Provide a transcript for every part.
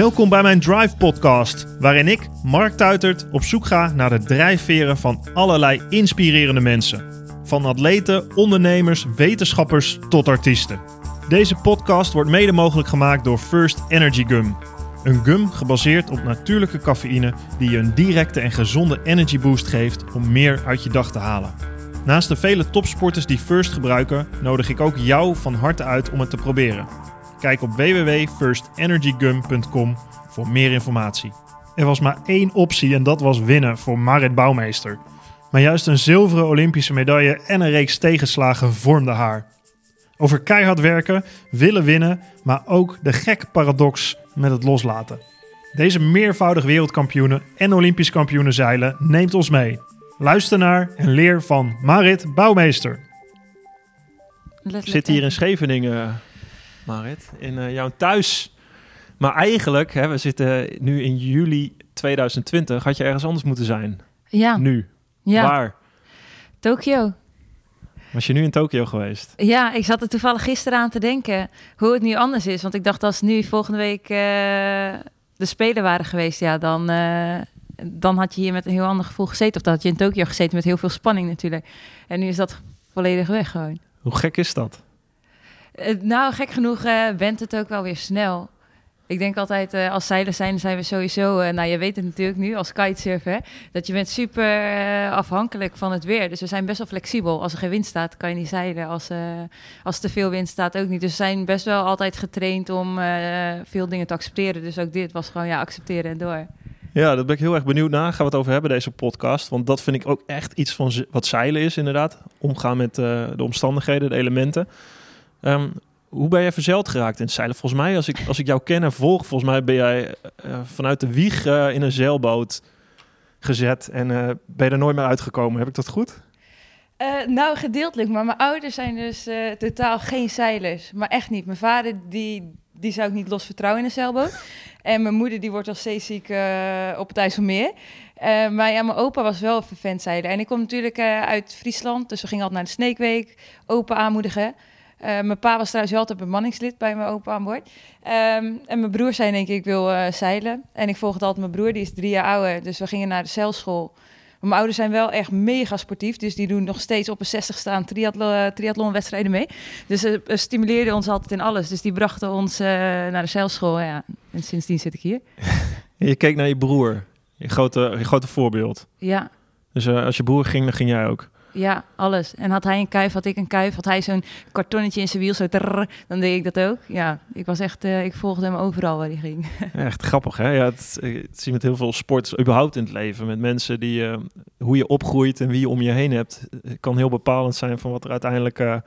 Welkom bij mijn Drive Podcast, waarin ik, Mark Tuitert, op zoek ga naar de drijfveren van allerlei inspirerende mensen. Van atleten, ondernemers, wetenschappers tot artiesten. Deze podcast wordt mede mogelijk gemaakt door First Energy Gum. Een gum gebaseerd op natuurlijke cafeïne die je een directe en gezonde energy boost geeft om meer uit je dag te halen. Naast de vele topsporters die First gebruiken, nodig ik ook jou van harte uit om het te proberen. Kijk op www.firstenergygum.com voor meer informatie. Er was maar één optie en dat was winnen voor Marit Bouwmeester. Maar juist een zilveren Olympische medaille en een reeks tegenslagen vormden haar. Over keihard werken, willen winnen, maar ook de gekke paradox met het loslaten. Deze meervoudig wereldkampioene en Olympisch kampioene zeilen neemt ons mee. Luister naar en leer van Marit Bouwmeester. Ik zit hier in Scheveningen, Marit, in uh, jouw thuis. Maar eigenlijk, hè, we zitten nu in juli 2020, had je ergens anders moeten zijn. Ja. Nu. Ja. Waar? Tokio. Was je nu in Tokio geweest? Ja, ik zat er toevallig gisteren aan te denken hoe het nu anders is. Want ik dacht als nu volgende week uh, de Spelen waren geweest, ja, dan, uh, dan had je hier met een heel ander gevoel gezeten. Of dat had je in Tokio gezeten met heel veel spanning natuurlijk. En nu is dat volledig weg gewoon. Hoe gek is dat? Uh, nou, gek genoeg bent het ook wel weer snel. Ik denk altijd, uh, als zeilen zijn, zijn we sowieso... Nou, je weet het natuurlijk nu als kitesurfer... dat je bent super afhankelijk van het weer. Dus we zijn best wel flexibel. Als er geen wind staat, kan je niet zeilen. Als, als er te veel wind staat, ook niet. Dus we zijn best wel altijd getraind om veel dingen te accepteren. Dus ook dit was gewoon, ja, accepteren en door. Ja, dat ben ik heel erg benieuwd naar. Gaan we het over hebben, deze podcast. Want dat vind ik ook echt iets van wat zeilen is, inderdaad. Omgaan met de omstandigheden, de elementen. Um, hoe ben jij verzeild geraakt in het zeilen? Volgens mij, als ik, als ik jou ken en volg, volgens mij ben jij uh, vanuit de wieg uh, in een zeilboot gezet en uh, ben je er nooit meer uitgekomen. Heb ik dat goed? nou, gedeeltelijk. Maar mijn ouders zijn dus totaal geen zeilers. Maar echt niet. Mijn vader, die, die zou ik niet los vertrouwen in een zeilboot. En mijn moeder, die wordt al steeds ziek op het IJsselmeer. maar ja, mijn opa was wel een vervent zeiler. En ik kom natuurlijk uit Friesland, dus we gingen altijd naar de Sneekweek. Opa aanmoedigen. Uh, mijn pa was trouwens wel altijd bemanningslid bij mijn opa aan boord. Um, en mijn broer zei denk ik, ik wil uh, zeilen. En ik volgde altijd mijn broer, die is drie jaar ouder. Dus we gingen naar de zeilschool. Mijn ouders zijn wel echt mega sportief. Dus die doen nog steeds op een 60 staan triathlon, triathlonwedstrijden mee. Dus ze uh, stimuleerden ons altijd in alles. Dus die brachten ons naar de zeilschool. Ja. En sindsdien zit ik hier. je keek naar je broer. Je grote, je grote voorbeeld. Ja. Dus als je broer ging, dan ging jij ook. Ja, alles. En had hij een kuif, had ik een kuif. Had hij zo'n kartonnetje in zijn wiel, zo dan deed ik dat ook. Ja, ik was echt, uh, ik volgde hem overal waar hij ging. Echt grappig, hè? Ja, het, het zie met heel veel sports überhaupt in het leven. Met mensen die, uh, hoe je opgroeit en wie je om je heen hebt, kan heel bepalend zijn van wat er uiteindelijk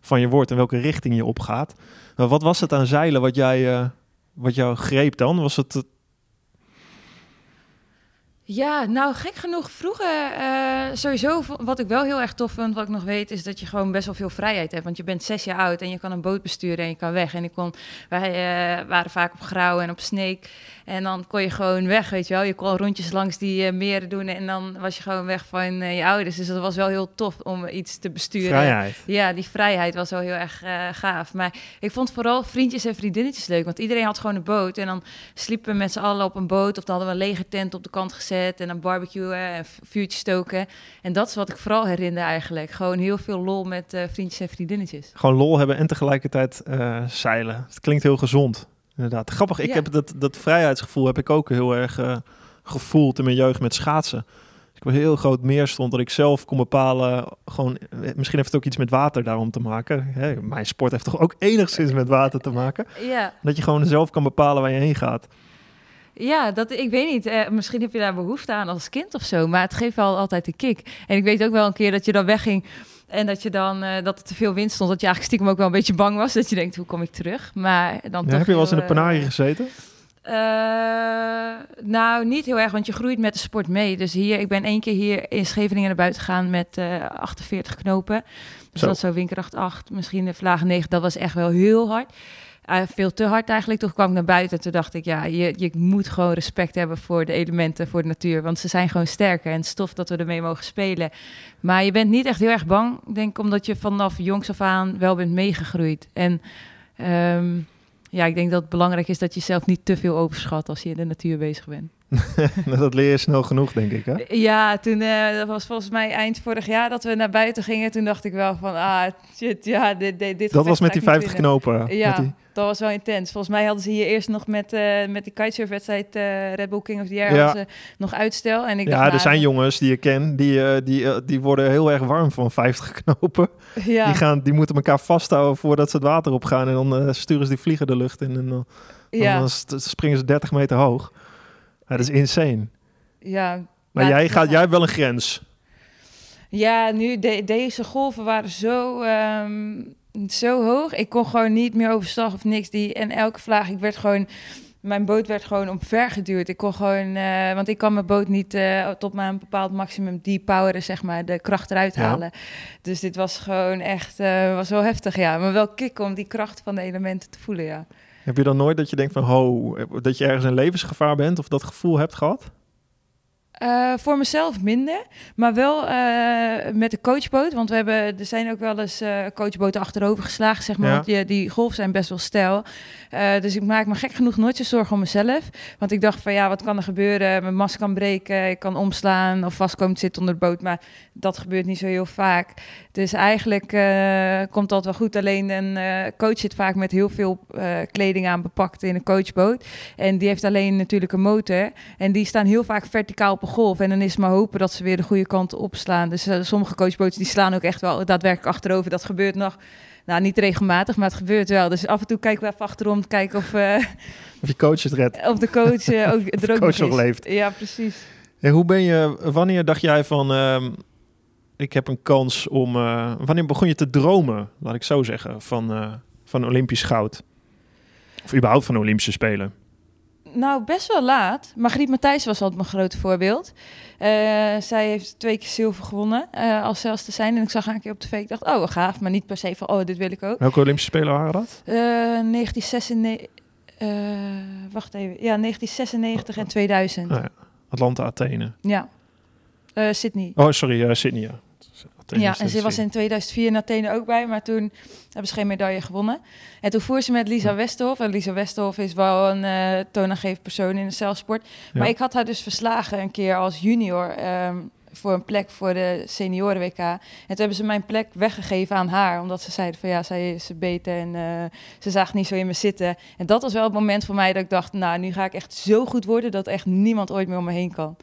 van je wordt en welke richting je opgaat. Maar wat was het aan zeilen wat jij, wat jou greep dan? Was het ja, nou gek genoeg vroeger uh, sowieso wat ik wel heel erg tof vind, wat ik nog weet, is dat je gewoon best wel veel vrijheid hebt. Want je bent zes jaar oud en je kan een boot besturen en je kan weg. En ik kon, wij uh, waren vaak op Grauw en op Sneek en dan kon je gewoon weg, weet je wel. Je kon rondjes langs die uh, meren doen en dan was je gewoon weg van je ouders. Dus dat was wel heel tof om iets te besturen. Vrijheid. Ja, die vrijheid was wel heel erg gaaf. Maar ik vond vooral vriendjes en vriendinnetjes leuk, want iedereen had gewoon een boot. En dan sliepen we met z'n allen op een boot of dan hadden we een lege tent op de kant gezet en dan barbecuen en vuurtjes stoken. En dat is wat ik vooral herinner eigenlijk. Gewoon heel veel lol met vriendjes en vriendinnetjes. Gewoon lol hebben en tegelijkertijd uh, zeilen. Het klinkt heel gezond. Inderdaad. Grappig, ik ja. heb dat, dat vrijheidsgevoel heb ik ook heel erg uh, gevoeld in mijn jeugd met schaatsen. Ik een heel groot meer stond dat ik zelf kon bepalen. Gewoon, misschien heeft het ook iets met water daarom te maken. Hè, mijn sport heeft toch ook enigszins met water te maken. Ja. Dat je gewoon zelf kan bepalen waar je heen gaat. Ja, dat, ik weet niet. Eh, misschien heb je daar behoefte aan als kind of zo. Maar het geeft wel altijd een kick. En ik weet ook wel een keer dat je dan wegging. En dat je dan uh, dat er te veel wind stond. Dat je eigenlijk stiekem ook wel een beetje bang was. Dat je denkt, hoe kom ik terug? Maar dan ja, toch heb je wel eens in de panarie gezeten? Eh, nou, niet heel erg, want je groeit met de sport mee. Dus hier, ik ben één keer hier in Scheveningen naar buiten gegaan met eh 48 knopen. Dus Zo. dat zo winkracht 8, misschien de vlagen 9. Dat was echt wel heel hard. Eh, veel te hard eigenlijk. Toen kwam ik naar buiten en toen dacht ik, ja, je, je moet gewoon respect hebben voor de elementen, voor de natuur. Want ze zijn gewoon sterker en stof dat we ermee mogen spelen. Maar je bent niet echt heel erg bang, denk ik, omdat je vanaf jongs af aan wel bent meegegroeid. En ehm, ja, ik denk dat het belangrijk is dat je zelf niet te veel overschat als je in de natuur bezig bent. dat leer je snel genoeg, denk ik. Hè? Ja, toen eh, dat was volgens mij eind vorig jaar dat we naar buiten gingen. Toen dacht ik wel van, ah, shit, ja, dit, dit, dit Dat was met die ik niet 50 winnen. knopen. Ja, die, dat was wel intens. Volgens mij hadden ze hier eerst nog met, eh met die kitesurfwedstrijd eh Red Bull King of the Year Ja. hadden ze nog uitstel. En ik dacht, ja, er nou, zijn jongens die je ken, die, die, die worden heel erg warm van 50 knopen. Ja, Die, gaan, die moeten elkaar vasthouden voordat ze het water opgaan. En dan sturen ze die vliegen de lucht in. En dan, ja, dan st- springen ze 30 meter hoog. Dat is insane. ja. Maar jij, gaat, jij hebt wel een grens. Ja, nu de- deze golven waren zo, ehm, zo hoog. Ik kon gewoon niet meer overstag of niks. Die, en elke vlaag, ik werd gewoon, mijn boot werd gewoon omver geduwd. Ik kon gewoon, eh, want ik kan mijn boot niet eh, tot een bepaald maximum depoweren, zeg maar, de kracht eruit Ja. halen. Dus dit was gewoon echt, eh, was wel heftig, ja. Maar wel kick om die kracht van de elementen te voelen, ja. Heb je dan nooit dat je denkt van, ho, dat je ergens in levensgevaar bent? Of dat gevoel hebt gehad? Eh, voor mezelf minder, maar wel eh, met de coachboot. Want we hebben, er zijn ook wel eens eh, coachboten achterover geslagen, zeg maar. Ja. Die, die golven zijn best wel stijl. Dus ik maak me gek genoeg nooit zo zorgen om mezelf. Want ik dacht van ja, wat kan er gebeuren? Mijn mast kan breken, ik kan omslaan of vast komen te zitten onder de boot. Maar dat gebeurt niet zo heel vaak. Dus eigenlijk eh, komt dat wel goed. Alleen een eh, coach zit vaak met heel veel eh, kleding aan bepakt in een coachboot. En die heeft alleen natuurlijk een motor. En die staan heel vaak verticaal op een golf. En dan is het maar hopen dat ze weer de goede kant opslaan. Dus sommige coachboten die slaan ook echt wel daadwerkelijk achterover. Dat gebeurt nog, nou niet regelmatig, maar het gebeurt wel. Dus af en toe kijken we even achterom om te kijken of, Of je coach het redt? of de coach ook, ook coach nog leeft. Ja, precies. Hey, hoe ben je, wanneer dacht jij van, ehm, ik heb een kans om, eh, wanneer begon je te dromen, laat ik zo zeggen, van, eh, van Olympisch goud? Of überhaupt van Olympische Spelen? Nou, best wel laat. Margriet Matthijs was altijd mijn grote voorbeeld. Eh, zij heeft twee keer zilver gewonnen als zelfs te zijn. En ik zag haar een keer op tv. Ik dacht, oh, gaaf. Maar niet per se van, oh, dit wil ik ook. Welke Olympische Spelen waren dat? Eh 1996... eh, wacht even. Ja, 1996 en 2000. Nou ja, Atlanta, Athene. Ja. Sydney. Oh, sorry, Sydney, ja. Ja, en ze was in 2004 in Athene ook bij, maar toen hebben ze geen medaille gewonnen. En toen voer ze met Lisa Westerhof. En Lisa Westerhof is wel een toonaangevend persoon in de zeilsport. Ja. Maar ik had haar dus verslagen een keer als junior ehm, voor een plek voor de senioren WK. En toen hebben ze mijn plek weggegeven aan haar, omdat ze zeiden van ja, zij is beter en eh, ze zag niet zo in me zitten. En dat was wel het moment voor mij dat ik dacht, nou, nu ga ik echt zo goed worden dat echt niemand ooit meer om me heen kan.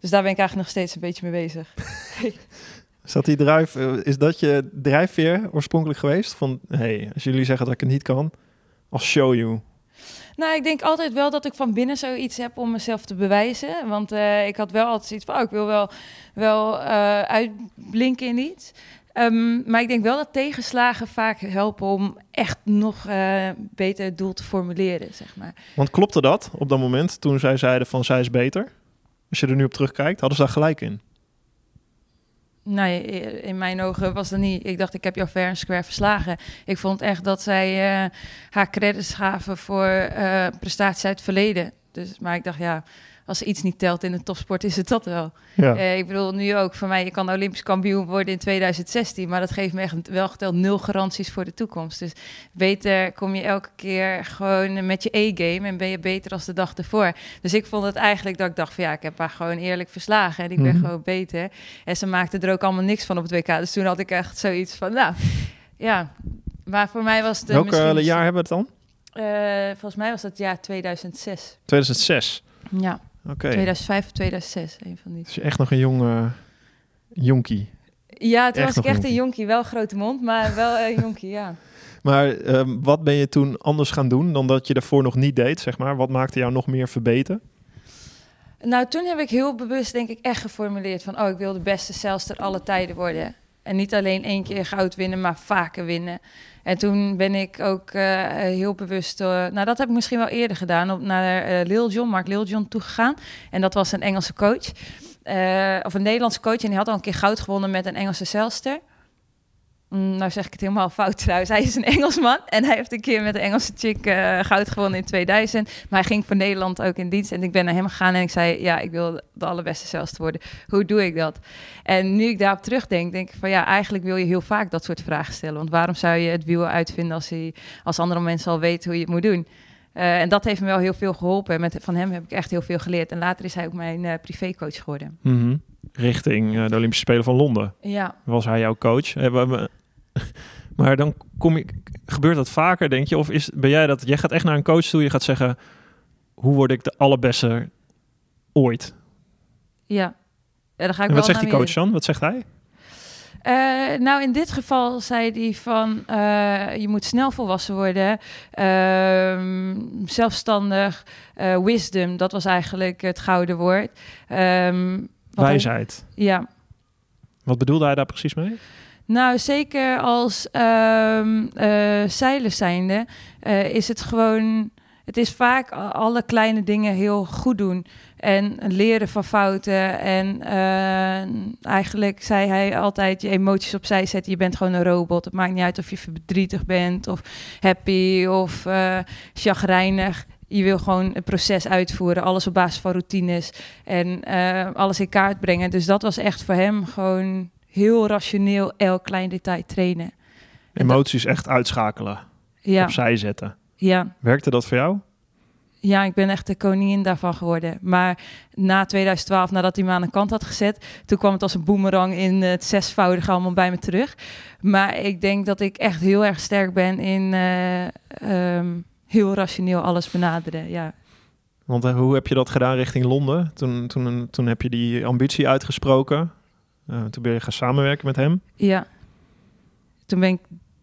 Dus daar ben ik eigenlijk nog steeds een beetje mee bezig. Is dat die drijf, eh, is dat je drijfveer oorspronkelijk geweest? Van, hey, als jullie zeggen dat ik het niet kan, I'll show you. Nou, ik denk altijd wel dat ik van binnen zoiets heb om mezelf te bewijzen. Want eh, ik had wel altijd zoiets van, oh, ik wil wel, wel eh, uitblinken in iets. Ehm, maar ik denk wel dat tegenslagen vaak helpen om echt nog eh, beter het doel te formuleren, zeg maar. Want klopte dat op dat moment toen zij zeiden van zij is beter? Als je er nu op terugkijkt, hadden ze daar gelijk in. Nee, in mijn ogen was dat niet. Ik dacht, ik heb jou fair en square verslagen. Ik vond echt dat zij eh, haar credits gaven voor eh, prestaties uit het verleden. Dus, maar ik dacht, ja, als iets niet telt in de topsport, is het dat wel. Ja. Eh, ik bedoel, nu ook voor mij, je kan Olympisch kampioen worden in 2016, maar dat geeft me echt wel geteld nul garanties voor de toekomst. Dus beter kom je elke keer gewoon met je E-game en ben je beter als de dag ervoor. Dus ik vond het eigenlijk dat ik dacht van ja, ik heb haar gewoon eerlijk verslagen en ik ben Mhm. gewoon beter. En ze maakte er ook allemaal niks van op het WK. Dus toen had ik echt zoiets van, nou, ja. Maar voor mij was het... eh, Welk misschien- eh, jaar hebben we het dan? Volgens mij was dat jaar 2006. 2006. Ja, Oké. 2005 of 2006, een van die. Dus je echt nog een jong eh, jonkie. Ja, toen Echt was ik echt een jonkie. Wel grote mond, maar wel een jonkie, ja. Maar ehm, wat ben je toen anders gaan doen dan dat je daarvoor nog niet deed, zeg maar? Wat maakte jou nog meer verbeteren? Nou, toen heb ik heel bewust, denk ik, echt geformuleerd van... oh, ik wil de beste zeilster alle tijden worden. En niet alleen één keer goud winnen, maar vaker winnen. En toen ben ik ook eh, heel bewust, uh, nou dat heb ik misschien wel eerder gedaan, op naar uh, Lil John, Mark Lil John toegegaan. En dat was een Engelse coach, of een Nederlandse coach. En die had al een keer goud gewonnen met een Engelse zelster. Mm, nou zeg ik het helemaal fout trouwens. Hij is een Engelsman en hij heeft een keer met een Engelse chick uh, goud gewonnen in 2000. Maar hij ging voor Nederland ook in dienst. En ik ben naar hem gegaan en ik zei, ja, ik wil de allerbeste zelfs worden. Hoe doe ik dat? En nu ik daarop terugdenk, denk ik van ja, eigenlijk wil je heel vaak dat soort vragen stellen. Want waarom zou je het wiel uitvinden als, hij, als andere mensen al weten hoe je het moet doen? Uh, en dat heeft me wel heel veel geholpen. Met, van hem heb ik echt heel veel geleerd. En later is hij ook mijn uh, privécoach geworden. Mm -hmm. Richting de Olympische Spelen van Londen. Ja. Was hij jouw coach? Maar dan kom je, gebeurt dat vaker, denk je? Of is, ben jij dat, jij gaat echt naar een coach toe, je gaat zeggen, hoe word ik de allerbeste ooit? Ja, ja dan ga ik en wel wat zegt die coach dan? Wat zegt hij? Uh, nou, in dit geval zei hij van uh, je moet snel volwassen worden, uh, zelfstandig, uh, wisdom, dat was eigenlijk het gouden woord. Um, Wijsheid. Hij, ja. Wat bedoelde hij daar precies mee? Nou, zeker als um, uh, zeiler zijnde uh, is het gewoon... Het is vaak alle kleine dingen heel goed doen. En leren van fouten. En uh, eigenlijk zei hij altijd je emoties opzij zetten. Je bent gewoon een robot. Het maakt niet uit of je verdrietig bent of happy of uh, chagrijnig. Je wil gewoon het proces uitvoeren. Alles op basis van routines. En alles in kaart brengen. Dus dat was echt voor hem gewoon heel rationeel elk klein detail trainen. Emoties echt uitschakelen. Ja. Opzij zetten. Ja. Werkte dat voor jou? Ja, ik ben echt de koningin daarvan geworden. Maar na 2012, nadat hij me aan de kant had gezet, toen kwam het als een boemerang in het zesvoudige allemaal bij me terug. Maar ik denk dat ik echt heel erg sterk ben in uh, um, heel rationeel alles benaderen. Ja. Want uh, hoe heb je dat gedaan richting Londen? Toen, toen, toen heb je die ambitie uitgesproken. Uh, toen ben je gaan samenwerken met hem. Ja. Toen ben ik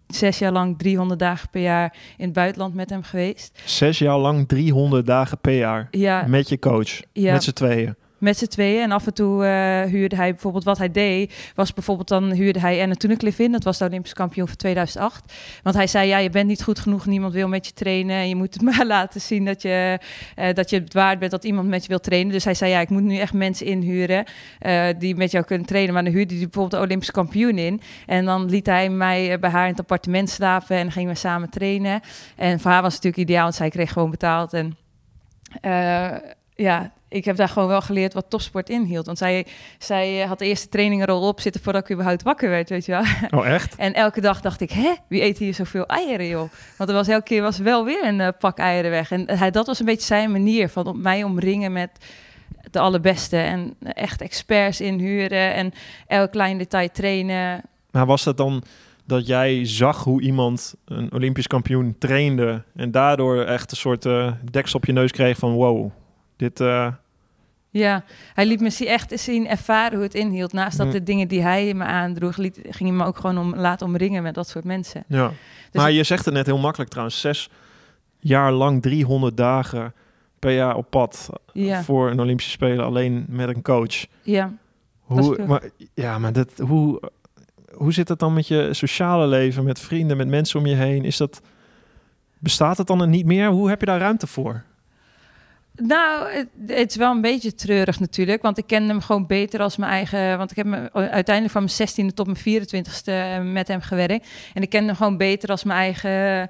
zes jaar lang 300 dagen per jaar in het buitenland met hem geweest. Zes jaar lang 300 dagen per jaar ja. met je coach, ja. met z'n tweeën. Met z'n tweeën. En af en toe uh, huurde hij bijvoorbeeld wat hij deed. Was bijvoorbeeld dan huurde hij Anna Toenekliff in. Dat was de Olympisch kampioen van 2008. Want hij zei: Ja, je bent niet goed genoeg. Niemand wil met je trainen. En je moet het maar laten zien dat je, uh, dat je het waard bent dat iemand met je wil trainen. Dus hij zei: Ja, ik moet nu echt mensen inhuren uh, die met jou kunnen trainen. Maar dan huurde hij bijvoorbeeld de Olympisch kampioen in. En dan liet hij mij bij haar in het appartement slapen. En gingen we samen trainen. En voor haar was het natuurlijk ideaal, want zij kreeg gewoon betaald. En ja, ik heb daar gewoon wel geleerd wat topsport inhield. Want zij, zij had de eerste trainingen er al op zitten voordat ik überhaupt wakker werd, weet je wel. Oh, echt? En elke dag dacht ik, hè, wie eet hier zoveel eieren, joh? Want er was elke keer was wel weer een uh, pak eieren weg. En hij, dat was een beetje zijn manier van op mij omringen met de allerbeste. En echt experts inhuren en elk klein detail trainen. Maar was dat dan dat jij zag hoe iemand, een Olympisch kampioen, trainde... en daardoor echt een soort uh, deksel op je neus kreeg van wow... Dit, uh... Ja, hij liet me echt zien ervaren hoe het inhield. Naast dat de dingen die hij me aandroeg, liet, ging hij me ook gewoon om laten omringen met dat soort mensen. Ja. Dus maar je zegt het net heel makkelijk trouwens. Zes jaar lang, 300 dagen per jaar op pad Ja. voor een Olympische Spelen alleen met een coach. Ja, Hoe, maar, ja, maar dat, hoe, hoe zit het dan met je sociale leven, met vrienden, met mensen om je heen? Is dat, bestaat het dan niet meer? Hoe heb je daar ruimte voor? Nou, het, het is wel een beetje treurig natuurlijk, want ik kende hem gewoon beter als mijn eigen. Want ik heb uiteindelijk van mijn 16e tot mijn 24e met hem gewerkt. En ik kende hem gewoon beter als mijn eigen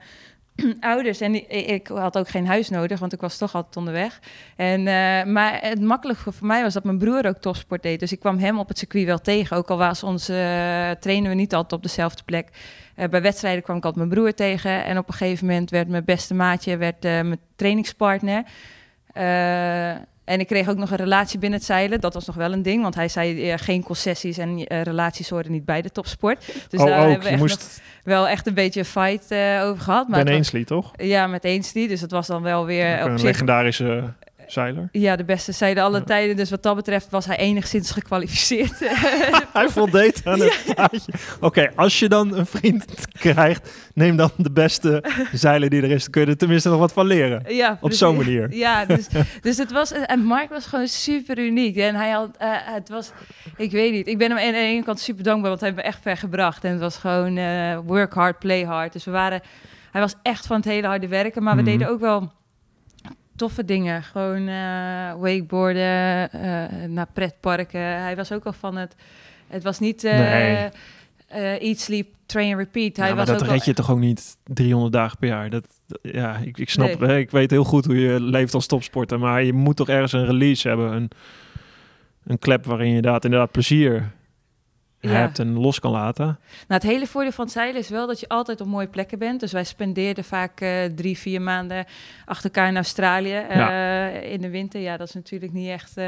ouders. En ik, had ook geen huis nodig, want ik was toch altijd onderweg. En, eh, maar het makkelijke voor mij was dat mijn broer ook topsport deed. Dus ik kwam hem op het circuit wel tegen. Ook al was ons, eh, trainen we niet altijd op dezelfde plek. Eh, bij wedstrijden kwam ik altijd mijn broer tegen. En op een gegeven moment werd mijn beste maatje werd, eh, mijn trainingspartner. Eh, en ik kreeg ook nog een relatie binnen het zeilen. Dat was nog wel een ding, want hij zei eh, geen concessies en eh, relaties horen niet bij de topsport. Dus oh, daar ook. hebben we echt moest wel echt een beetje een fight over gehad. Maar Ben was- toch? ja, met Ainsley. Dus het was dan wel weer Ook op een zich legendarische zeiler? Ja, de beste zijde alle Ja. tijden. Dus wat dat betreft was hij enigszins gekwalificeerd. Hij voldeed aan het plaatje. Oké, als je dan een vriend krijgt, neem dan de beste zeiler die er is. Dan kun je er tenminste nog wat van leren. ja, Op zo'n manier. Ja, dus, dus het was... En Mark was gewoon super uniek. En hij had... eh, het was... Ik weet niet. Ik ben hem aan de ene kant super dankbaar, want hij heeft me echt ver gebracht. En het was gewoon eh, work hard, play hard. Dus we waren... Hij was echt van het hele harde werken, maar we Mhm. deden ook wel toffe dingen. Gewoon eh, wakeboarden, eh, naar pretparken. Hij was ook al van het... Het was niet... eh, Nee. eat, sleep, train, repeat. Hij Ja, was dat ook red je toch ook niet 300 dagen per jaar? Dat, dat- ja, ik, ik snap, Nee. ik weet heel goed hoe je leeft als topsporter, maar je moet toch ergens een release hebben, een, een klep waarin je inderdaad, inderdaad plezier Ja. hebt en los kan laten. Nou, het hele voordeel van het zeilen is wel dat je altijd op mooie plekken bent. Dus wij spendeerden vaak eh, drie, vier maanden achter elkaar in Australië eh, in de winter. Ja, dat is natuurlijk niet echt... eh,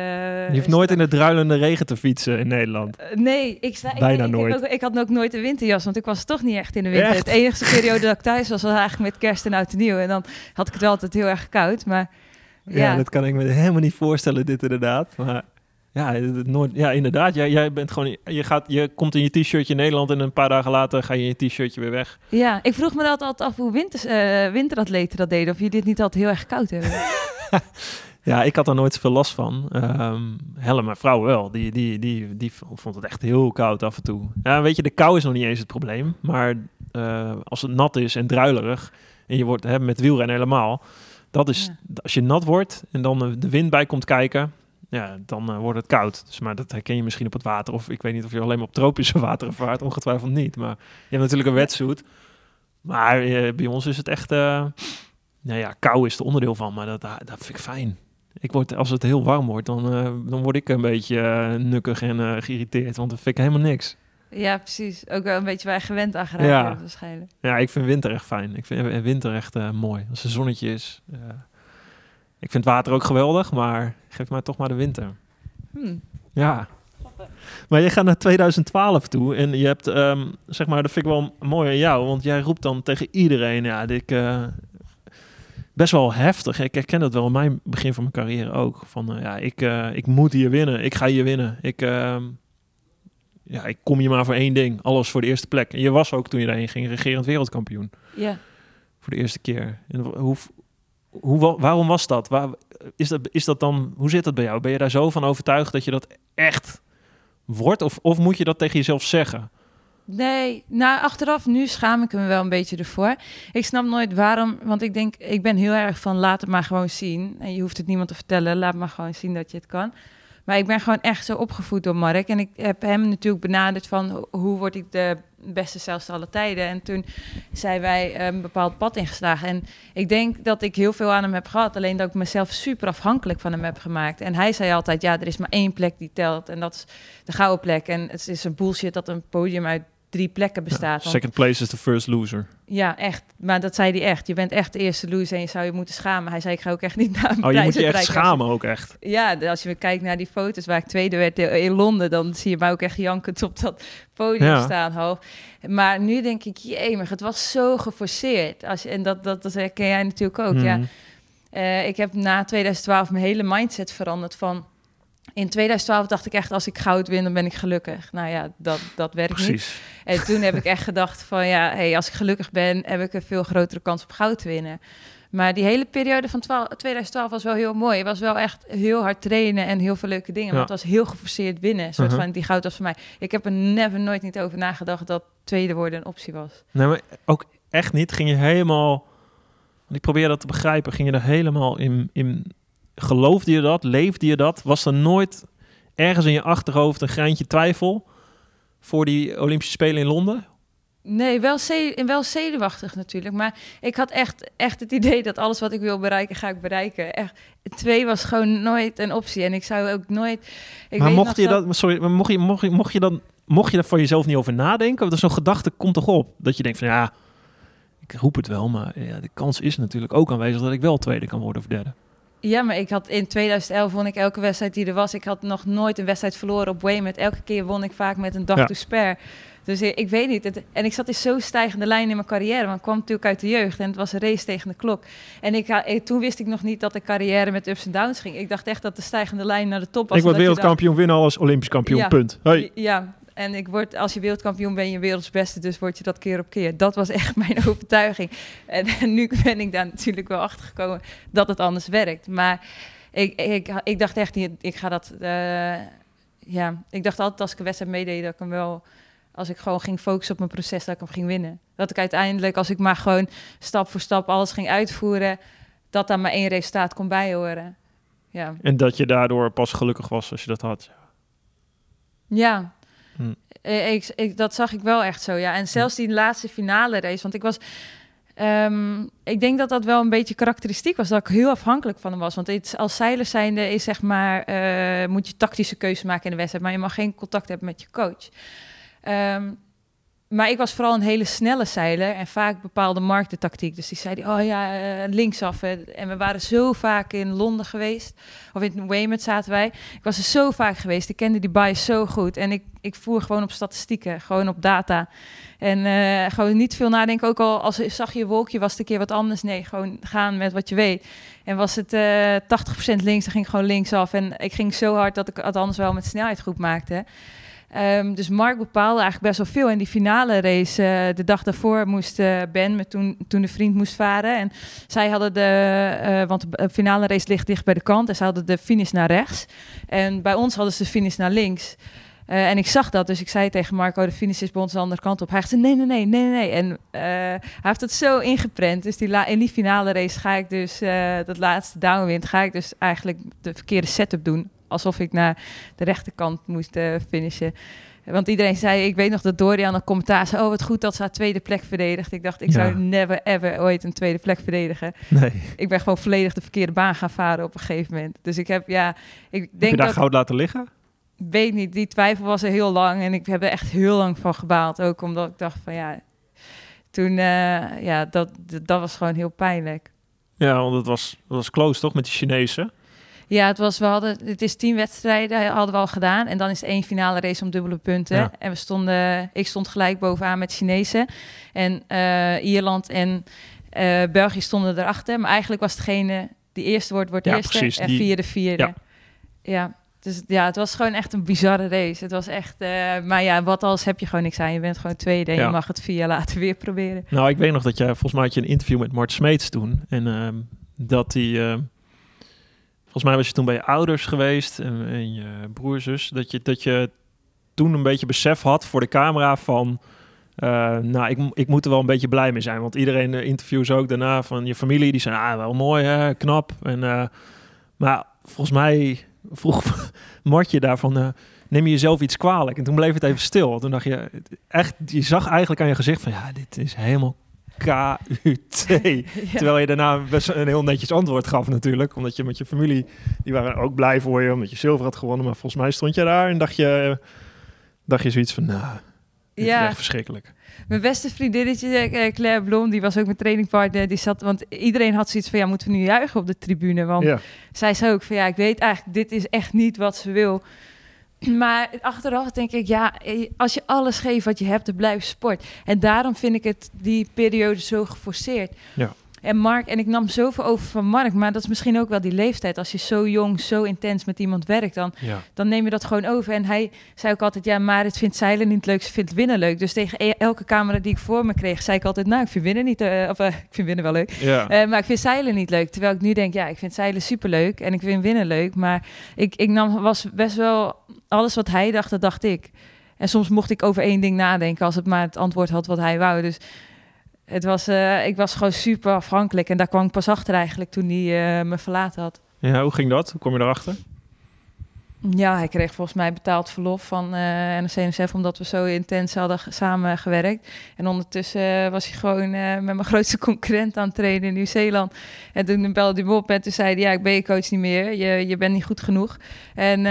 je hoeft nooit in de druilende regen te fietsen in Nederland. Nee, ik, ik- Bijna ik, ik, nooit. ook- ik had ook nooit een winterjas, want ik was toch niet echt in de winter. Echt? Het enige periode dat ik thuis was, was eigenlijk met kerst en oud en nieuw. En dan had ik het wel altijd heel erg koud, maar... Ja, Ja, dat kan ik me helemaal niet voorstellen, dit inderdaad. Maar ja, nooit, ja inderdaad. Jij, jij bent gewoon, je, gaat, je komt in je t-shirtje in Nederland en een paar dagen later ga je in je t-shirtje weer weg. ja, ik vroeg me dat altijd af hoe winters, eh, winteratleten dat deden. Of je dit niet altijd heel erg koud hebben. Ja, ik had er nooit zoveel last van. Ehm Helle, mijn vrouw wel. Die, die, die, die vond het echt heel koud af en toe. Ja, weet je, de kou is nog niet eens het probleem. Maar eh, als het nat is en druilerig... en je wordt hè, met wielrennen helemaal... dat is, als je nat wordt en dan de wind bij komt kijken... ja, dan eh, wordt het koud. Dus, maar dat herken je misschien op het water. Of ik weet niet of je alleen maar op tropische wateren vaart. Ongetwijfeld niet. Maar je hebt natuurlijk een wetsuit. Maar eh, bij ons is het echt... eh, nou ja, kou is er onderdeel van, maar dat, dat vind ik fijn. Ik word, als het heel warm wordt, dan, dan word ik een beetje nukkig en geïrriteerd, want dat vind ik helemaal niks. Ja, precies. Ook wel een beetje waar gewend aan geraakt Ja. waarschijnlijk. Ja, ik vind winter echt fijn. Ik vind winter echt mooi. Als er zonnetje is. Ik vind water ook geweldig, maar geef mij toch maar de winter. Hm. Ja. Maar je gaat naar 2012 toe en je hebt, ehm, zeg maar, dat vind ik wel mooi aan jou, want jij roept dan tegen iedereen, ja, dit, eh, best wel heftig. Ik herken dat wel in mijn begin van mijn carrière ook. Van, eh, ja, ik, eh, ik moet hier winnen, ik ga hier winnen. Ik, ehm, ja, ik kom hier maar voor één ding, alles voor de eerste plek. En je was ook toen je daarheen ging, regerend wereldkampioen Ja. voor de eerste keer. En hoe, hoe, wa- waarom was dat? Waar, is dat? Is dat dan? Hoe zit dat bij jou? Ben je daar zo van overtuigd dat je dat echt wordt? Of, of moet je dat tegen jezelf zeggen? Nee, nou achteraf nu schaam ik me wel een beetje ervoor. Ik snap nooit waarom, want ik denk, ik ben heel erg van laat het maar gewoon zien. En je hoeft het niemand te vertellen, laat maar gewoon zien dat je het kan. Maar ik ben gewoon echt zo opgevoed door Mark. En ik heb hem natuurlijk benaderd van ho- hoe word ik de beste zelfs alle tijden. En toen zijn wij eh, een bepaald pad ingeslagen. En ik denk dat ik heel veel aan hem heb gehad. Alleen dat ik mezelf super afhankelijk van hem heb gemaakt. En hij zei altijd, ja, er is maar één plek die telt. En dat is de gouden plek. En het is een bullshit dat een podium uit drie plekken bestaat. Second place is the first loser. ja, echt. Maar dat zei hij echt. Je bent echt de eerste loser en je zou je moeten schamen. Hij zei, ik ga ook echt niet naar een Oh, je moet je echt schamen ook echt. Ja, als je kijkt naar die foto's waar ik tweede werd in Londen, dan zie je mij ook echt jankend op dat podium Ja. staan. Half. Maar nu denk ik, jemig, het was zo geforceerd. Als je, en dat, dat, dat herken jij natuurlijk ook. Ja. Mhm. Eh, ik heb na 2012 mijn hele mindset veranderd van... In 2012 dacht ik echt, als ik goud win, dan ben ik gelukkig. Nou ja, dat, dat werkt niet. Precies. En toen heb ik echt gedacht van ja, hey, als ik gelukkig ben, heb ik een veel grotere kans op goud te winnen. Maar die hele periode van 12 2012 was wel heel mooi. Het was wel echt heel hard trainen en heel veel leuke dingen. Ja. Maar het was heel geforceerd winnen. Een soort Mhm. van die goud was voor mij. Ik heb er never nooit niet over nagedacht dat tweede worden een optie was. Nee, maar ook echt niet. Ging je helemaal... want Ik probeer dat te begrijpen. Ging je er helemaal in, in... Geloofde je dat? Leefde je dat? Was er nooit ergens in je achterhoofd een greintje twijfel... voor die Olympische Spelen in Londen? Nee, wel, ze- wel zenuwachtig natuurlijk. Maar ik had echt, echt het idee dat alles wat ik wil bereiken, ga ik bereiken. Echt, twee was gewoon nooit een optie. En ik zou ook nooit... Ik maar weet mocht je dat, sorry, maar mocht je, mocht je, mocht je dan, mocht je daar voor jezelf niet over nadenken? Want zo'n gedachte komt toch op? Dat je denkt van ja, ik roep het wel, maar ja, de kans is natuurlijk ook aanwezig dat ik wel tweede kan worden of derde. Ja, maar ik had in 2011 won ik elke wedstrijd die er was. Ik had nog nooit een wedstrijd verloren op Weymouth. Elke keer won ik vaak met een dag Ja. to spare. Dus ik, ik weet niet. Het, en ik zat in zo'n stijgende lijn in mijn carrière. Want ik kwam natuurlijk uit de jeugd en het was een race tegen de klok. En ik, eh, toen wist ik nog niet dat de carrière met ups en downs ging. Ik dacht echt dat de stijgende lijn naar de top was. ik word wereldkampioen, win alles, Olympisch kampioen, Ja. punt. Ja, en ik word, als je wereldkampioen ben je werelds beste, dus word je dat keer op keer. Dat was echt mijn overtuiging. En, nu ben ik daar natuurlijk wel achter gekomen dat het anders werkt. Maar ik, ik, ik dacht echt niet, ik ga dat. eh, ja, ik dacht altijd als ik een wedstrijd meedeed, dat ik hem wel. Als ik gewoon ging focussen op mijn proces, dat ik hem ging winnen. Dat ik uiteindelijk, als ik maar gewoon stap voor stap alles ging uitvoeren, dat daar maar één resultaat kon bijhoren. Ja. En dat je daardoor pas gelukkig was als je dat had. Ja. Hm. Ik, dat zag ik wel echt zo, ja. En zelfs die laatste finale race, want ik was... ehm, ik denk dat dat wel een beetje karakteristiek was, dat ik heel afhankelijk van hem was. Want als zeiler zijnde is zeg maar, eh, moet je tactische keuze maken in de wedstrijd, maar je mag geen contact hebben met je coach. Ehm, maar ik was vooral een hele snelle zeiler en vaak bepaalde Mark de tactiek. Dus die zei, die, oh ja, eh, linksaf. hè. En we waren zo vaak in Londen geweest, of in Weymouth zaten wij. Ik was er zo vaak geweest, ik kende die bias zo goed. En ik, ik voer gewoon op statistieken, gewoon op data. En eh, gewoon niet veel nadenken, ook al als zag je een wolkje, was het een keer wat anders. Nee, gewoon gaan met wat je weet. En was het eh 80% links, dan ging ik gewoon linksaf. En ik ging zo hard dat ik het anders wel met snelheid goed maakte. Ehm, dus Mark bepaalde eigenlijk best wel veel. En die finale race, eh, de dag daarvoor moest eh, Ben, met toen, toen de vriend moest varen. En zij hadden de, eh, want de finale race ligt dicht bij de kant. En ze hadden de finish naar rechts. En bij ons hadden ze de finish naar links. Eh, en ik zag dat, dus ik zei tegen Marco, de finish is bij ons de andere kant op. Hij zei, nee, nee, nee, nee, nee. En eh, hij heeft het zo ingeprent. Dus die la- in die finale race ga ik dus, eh, dat laatste downwind, ga ik dus eigenlijk de verkeerde setup doen. Alsof ik naar de rechterkant moest finishen. Want iedereen zei, ik weet nog dat Dorian een commentaar zei... oh, wat goed dat ze haar tweede plek verdedigt. Ik dacht, ik Ja. zou never ever ooit een tweede plek verdedigen. Nee. Ik ben gewoon volledig de verkeerde baan gaan varen op een gegeven moment. Dus ik heb, ja, ik Heb je denk daar dat goud laten liggen? Weet niet, die twijfel was er heel lang. En ik heb er echt heel lang van gebaald. Ook omdat ik dacht van ja, toen, eh, ja, dat, dat, dat was gewoon heel pijnlijk. Ja, want het was, het was close toch met die Chinezen? Ja, het was, we hadden, het is tien wedstrijden hadden we al gedaan. En dan is één finale race om dubbele punten. Ja. En we stonden, ik stond gelijk bovenaan met Chinezen. En eh, Ierland en eh, België stonden erachter. Maar eigenlijk was degene die eerste wordt, wordt Ja, eerste. precies, en die- vierde, vierde. Ja. Ja. Dus ja, het was gewoon echt een bizarre race. Het was echt, eh, maar ja, wat als heb je gewoon niks aan. Je bent gewoon tweede en Ja. je mag het vier jaar later weer proberen. Nou, ik weet nog dat jij, volgens mij had je een interview met Mart Smeets toen. En ehm, dat die, ehm, volgens mij was je toen bij je ouders geweest en, en je broer, zus. Dat je, dat je toen een beetje besef had voor de camera van... eh, nou, ik, ik moet er wel een beetje blij mee zijn. Want iedereen uh, interviews ook daarna van je familie. Die zei, ah, wel mooi hè, knap. En, eh, maar volgens mij vroeg Martje daarvan... eh, neem je jezelf iets kwalijk? En toen bleef het even stil. Toen dacht je, echt, je zag eigenlijk aan je gezicht van... ja, dit is helemaal KUT. Terwijl je daarna best een heel netjes antwoord gaf natuurlijk. Omdat je met je familie, die waren ook blij voor je. Omdat je zilver had gewonnen. Maar volgens mij stond je daar en dacht je, dacht je zoiets van... nou, dit is Ja. echt verschrikkelijk. Mijn beste vriendinnetje, eh, Claire Blom, die was ook mijn trainingpartner. Die zat, want iedereen had zoiets van, ja, moeten we nu juichen op de tribune? Want Ja. zij zei ook van, ja, ik weet eigenlijk, dit is echt niet wat ze wil. Maar achteraf denk ik, ja, eh, als je alles geeft wat je hebt, dan blijft sport. En daarom vind ik het die periode zo geforceerd. Ja. En Mark, en ik nam zoveel over van Mark, maar dat is misschien ook wel die leeftijd. Als je zo jong, zo intens met iemand werkt, dan Ja. dan neem je dat gewoon over. En hij zei ook altijd, ja, Marit vindt zeilen niet leuk, ze vindt winnen leuk. Dus tegen e- elke camera die ik voor me kreeg, zei ik altijd, nou, ik vind winnen niet, eh, of eh, ik vind winnen wel leuk. Ja. Eh, maar ik vind zeilen niet leuk. Terwijl ik nu denk, ja, ik vind zeilen superleuk en ik vind winnen leuk. Maar ik, ik nam, was best wel, alles wat hij dacht, dat dacht ik. En soms mocht ik over één ding nadenken als het maar het antwoord had wat hij wou. Dus het was, eh, ik was gewoon super afhankelijk. En daar kwam ik pas achter eigenlijk toen hij eh, me verlaten had. ja, hoe ging dat? Hoe kom je erachter? Ja, hij kreeg volgens mij betaald verlof van uh, omdat we zo intens hadden samengewerkt. En ondertussen uh, was hij gewoon uh, met mijn grootste concurrent aan het trainen in Nieuw-Zeeland. En toen belde hij me op en toen zei hij... ja, ik ben je coach niet meer, je, je bent niet goed genoeg. En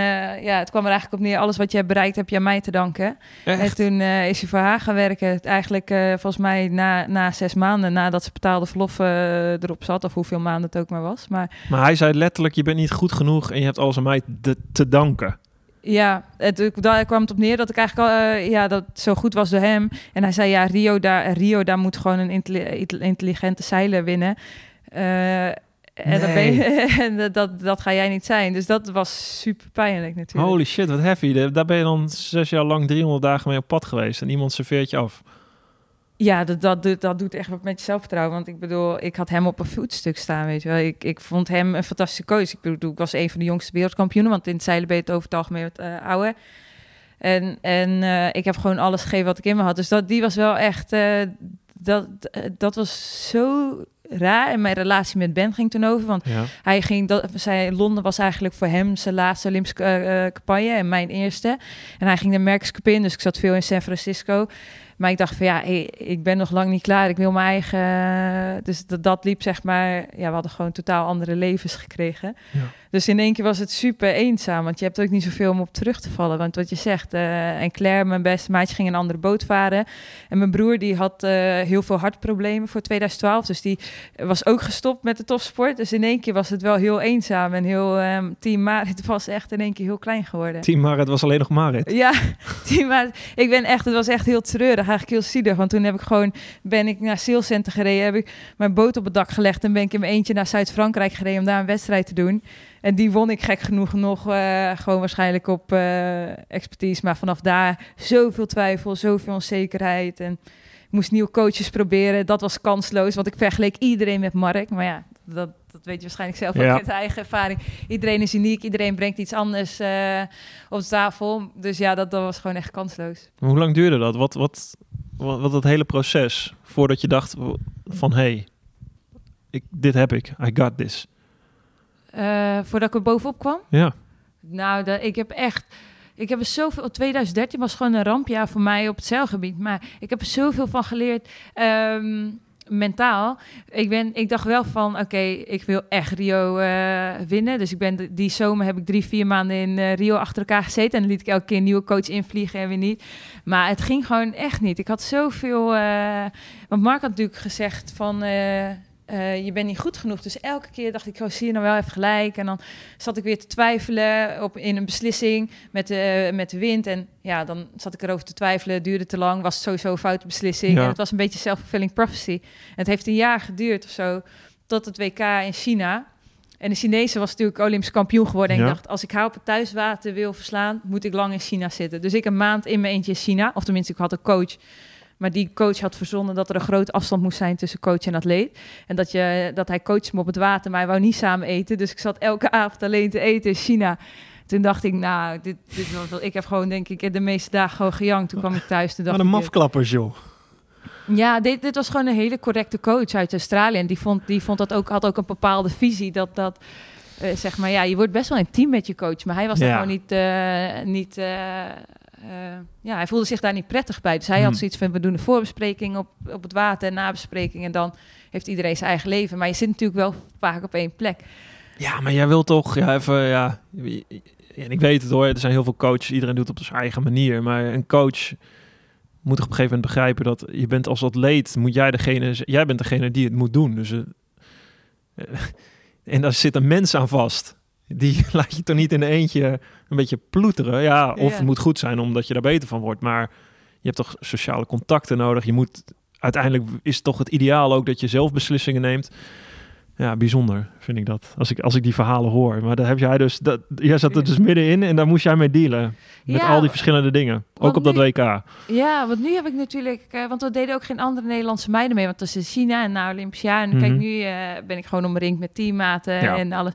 ja, het kwam er eigenlijk op neer... alles wat je hebt bereikt heb je aan mij te danken. Echt? En toen is hij voor haar gaan werken. Eigenlijk volgens mij na, na zes maanden... nadat ze betaalde verlof erop zat... of hoeveel maanden het ook maar was. Maar, maar hij zei letterlijk, je bent niet goed genoeg... en je hebt alles aan mij te danken danken. Ja, het, daar kwam het op neer dat ik eigenlijk al, uh, ja, dat zo goed was door hem. En hij zei, ja, Rio daar, Rio, daar moet gewoon een intelligente zeiler winnen. Uh, en, dat, ben je, en dat, dat ga jij niet zijn. Dus dat was super pijnlijk natuurlijk. Holy shit, wat heavy. Daar ben je dan zes jaar lang 300 dagen mee op pad geweest. En iemand serveert je af. Ja, dat, dat, dat doet echt wat met je zelfvertrouwen. Want ik bedoel, ik had hem op een voetstuk staan, weet je wel. Ik, ik vond hem een fantastische coach. Ik bedoel, ik was een van de jongste wereldkampioenen. Want in het zeilen ben je het over het algemeen wat uh, ouder. En, en uh, ik heb gewoon alles gegeven wat ik in me had. Dus dat, die was wel echt... Uh, dat, dat was zo raar. En mijn relatie met Ben ging toen over. Want ja. hij ging, dat, zei, Londen was eigenlijk voor hem zijn laatste Olympische uh, campagne en mijn eerste. En hij ging de Merckx in, dus ik zat veel in San Francisco. Maar ik dacht van ja, ik ben nog lang niet klaar. Ik wil mijn eigen. Dus dat, dat liep zeg maar. Ja, we hadden gewoon totaal andere levens gekregen. Ja. Dus in één keer was het super eenzaam. Want je hebt ook niet zoveel om op terug te vallen. Want wat je zegt. Uh, en Claire, mijn beste maatje, ging een andere boot varen. En mijn broer die had uh, heel veel hartproblemen voor 2012. Dus die was ook gestopt met de topsport. Dus in één keer was het wel heel eenzaam. En heel um, Team Marit was echt in één keer heel klein geworden. Team Marit was alleen nog Marit. Ja, Team Marit. Ik ben echt, het was echt heel treurig eigenlijk heel zielig. Want toen heb ik gewoon, ben ik naar Sailcenter gereden, heb ik mijn boot op het dak gelegd en ben ik in mijn eentje naar Zuid-Frankrijk gereden om daar een wedstrijd te doen. En die won ik gek genoeg nog uh, gewoon waarschijnlijk op uh, expertise. Maar vanaf daar zoveel twijfel, zoveel onzekerheid. En ik moest nieuwe coaches proberen. Dat was kansloos, want ik vergeleek iedereen met Mark. Maar ja, dat, dat weet je waarschijnlijk zelf ook Ja. uit eigen ervaring. Iedereen is uniek, iedereen brengt iets anders uh, op de tafel. Dus ja, dat, dat was gewoon echt kansloos. Hoe lang duurde dat? Wat, wat, wat, wat dat hele proces voordat je dacht van hé, hey, ik, dit heb ik, I got this. Uh, voordat ik er bovenop kwam? Ja. Nou, dat, ik heb echt... Ik heb er zoveel... 2013 was gewoon een rampjaar voor mij op het zeilgebied. Maar ik heb er zoveel van geleerd... Um, mentaal. Ik, ben, ik dacht wel van, oké, okay, ik wil echt Rio uh, winnen. Dus ik ben die zomer heb ik drie, vier maanden in uh, Rio achter elkaar gezeten. En dan liet ik elke keer een nieuwe coach invliegen en weer niet. Maar het ging gewoon echt niet. Ik had zoveel... Uh, want Mark had natuurlijk gezegd van... Uh, je bent niet goed genoeg. Dus elke keer dacht ik, oh, zie je nou wel even gelijk. En dan zat ik weer te twijfelen op, in een beslissing met de, met de wind. En ja, dan zat ik erover te twijfelen. Het duurde te lang, was sowieso een foute beslissing. Ja. En het was een beetje self-fulfilling prophecy. En het heeft een jaar geduurd of zo, tot het WK in China. En de Chinese was natuurlijk Olympisch kampioen geworden. En Ja. ik dacht, als ik haar op het thuiswater wil verslaan, moet ik lang in China zitten. Dus ik een maand in mijn eentje in China. Of tenminste, ik had een coach. Maar die coach had verzonnen dat er een grote afstand moest zijn tussen coach en atleet. En dat, je, dat hij coachte me op het water, maar hij wou niet samen eten. Dus ik zat elke avond alleen te eten in China. Toen dacht ik, nou, dit, dit was wel- ik heb gewoon, denk ik, de meeste dagen gewoon gejankt. Toen kwam ik thuis. Toen dacht Wat een ik, mafklappers, joh. ja, dit, dit was gewoon een hele correcte coach uit Australië. En die vond, die vond dat ook, had ook een bepaalde visie. Dat, dat eh, zeg maar, ja, je wordt best wel intiem met je coach. Maar hij was Ja. gewoon niet. eh, niet eh, eh, ja, hij voelde zich daar niet prettig bij. Dus hij Hmm. had zoiets van: we doen een voorbespreking op, op het water en nabespreking. En dan heeft iedereen zijn eigen leven. Maar je zit natuurlijk wel vaak op één plek. Ja, maar jij wilt toch, ja, even, ja. En ik weet het hoor, er zijn heel veel coaches, iedereen doet het op zijn eigen manier. Maar een coach moet toch op een gegeven moment begrijpen dat je bent als atleet, moet jij degene, jij bent degene die het moet doen. Dus, eh, eh, en daar zit een mens aan vast. Die laat je toch niet in eentje een beetje ploeteren. Ja, of Ja. het moet goed zijn omdat je daar beter van wordt. Maar je hebt toch sociale contacten nodig. Je moet, uiteindelijk is toch het ideaal ook dat je zelf beslissingen neemt. Ja, bijzonder vind ik dat. Als ik, als ik die verhalen hoor. Maar daar heb jij dus. Dat, jij zat er dus middenin en daar moest jij mee dealen. Met Ja. al die verschillende dingen. Ook op dat WK. Ja, want nu heb ik natuurlijk... eh, want er deden ook geen andere Nederlandse meiden mee. Want dat is in China en na Olympia. En Mhm. kijk, nu eh, ben ik gewoon omringd met teammaten Ja. en alles.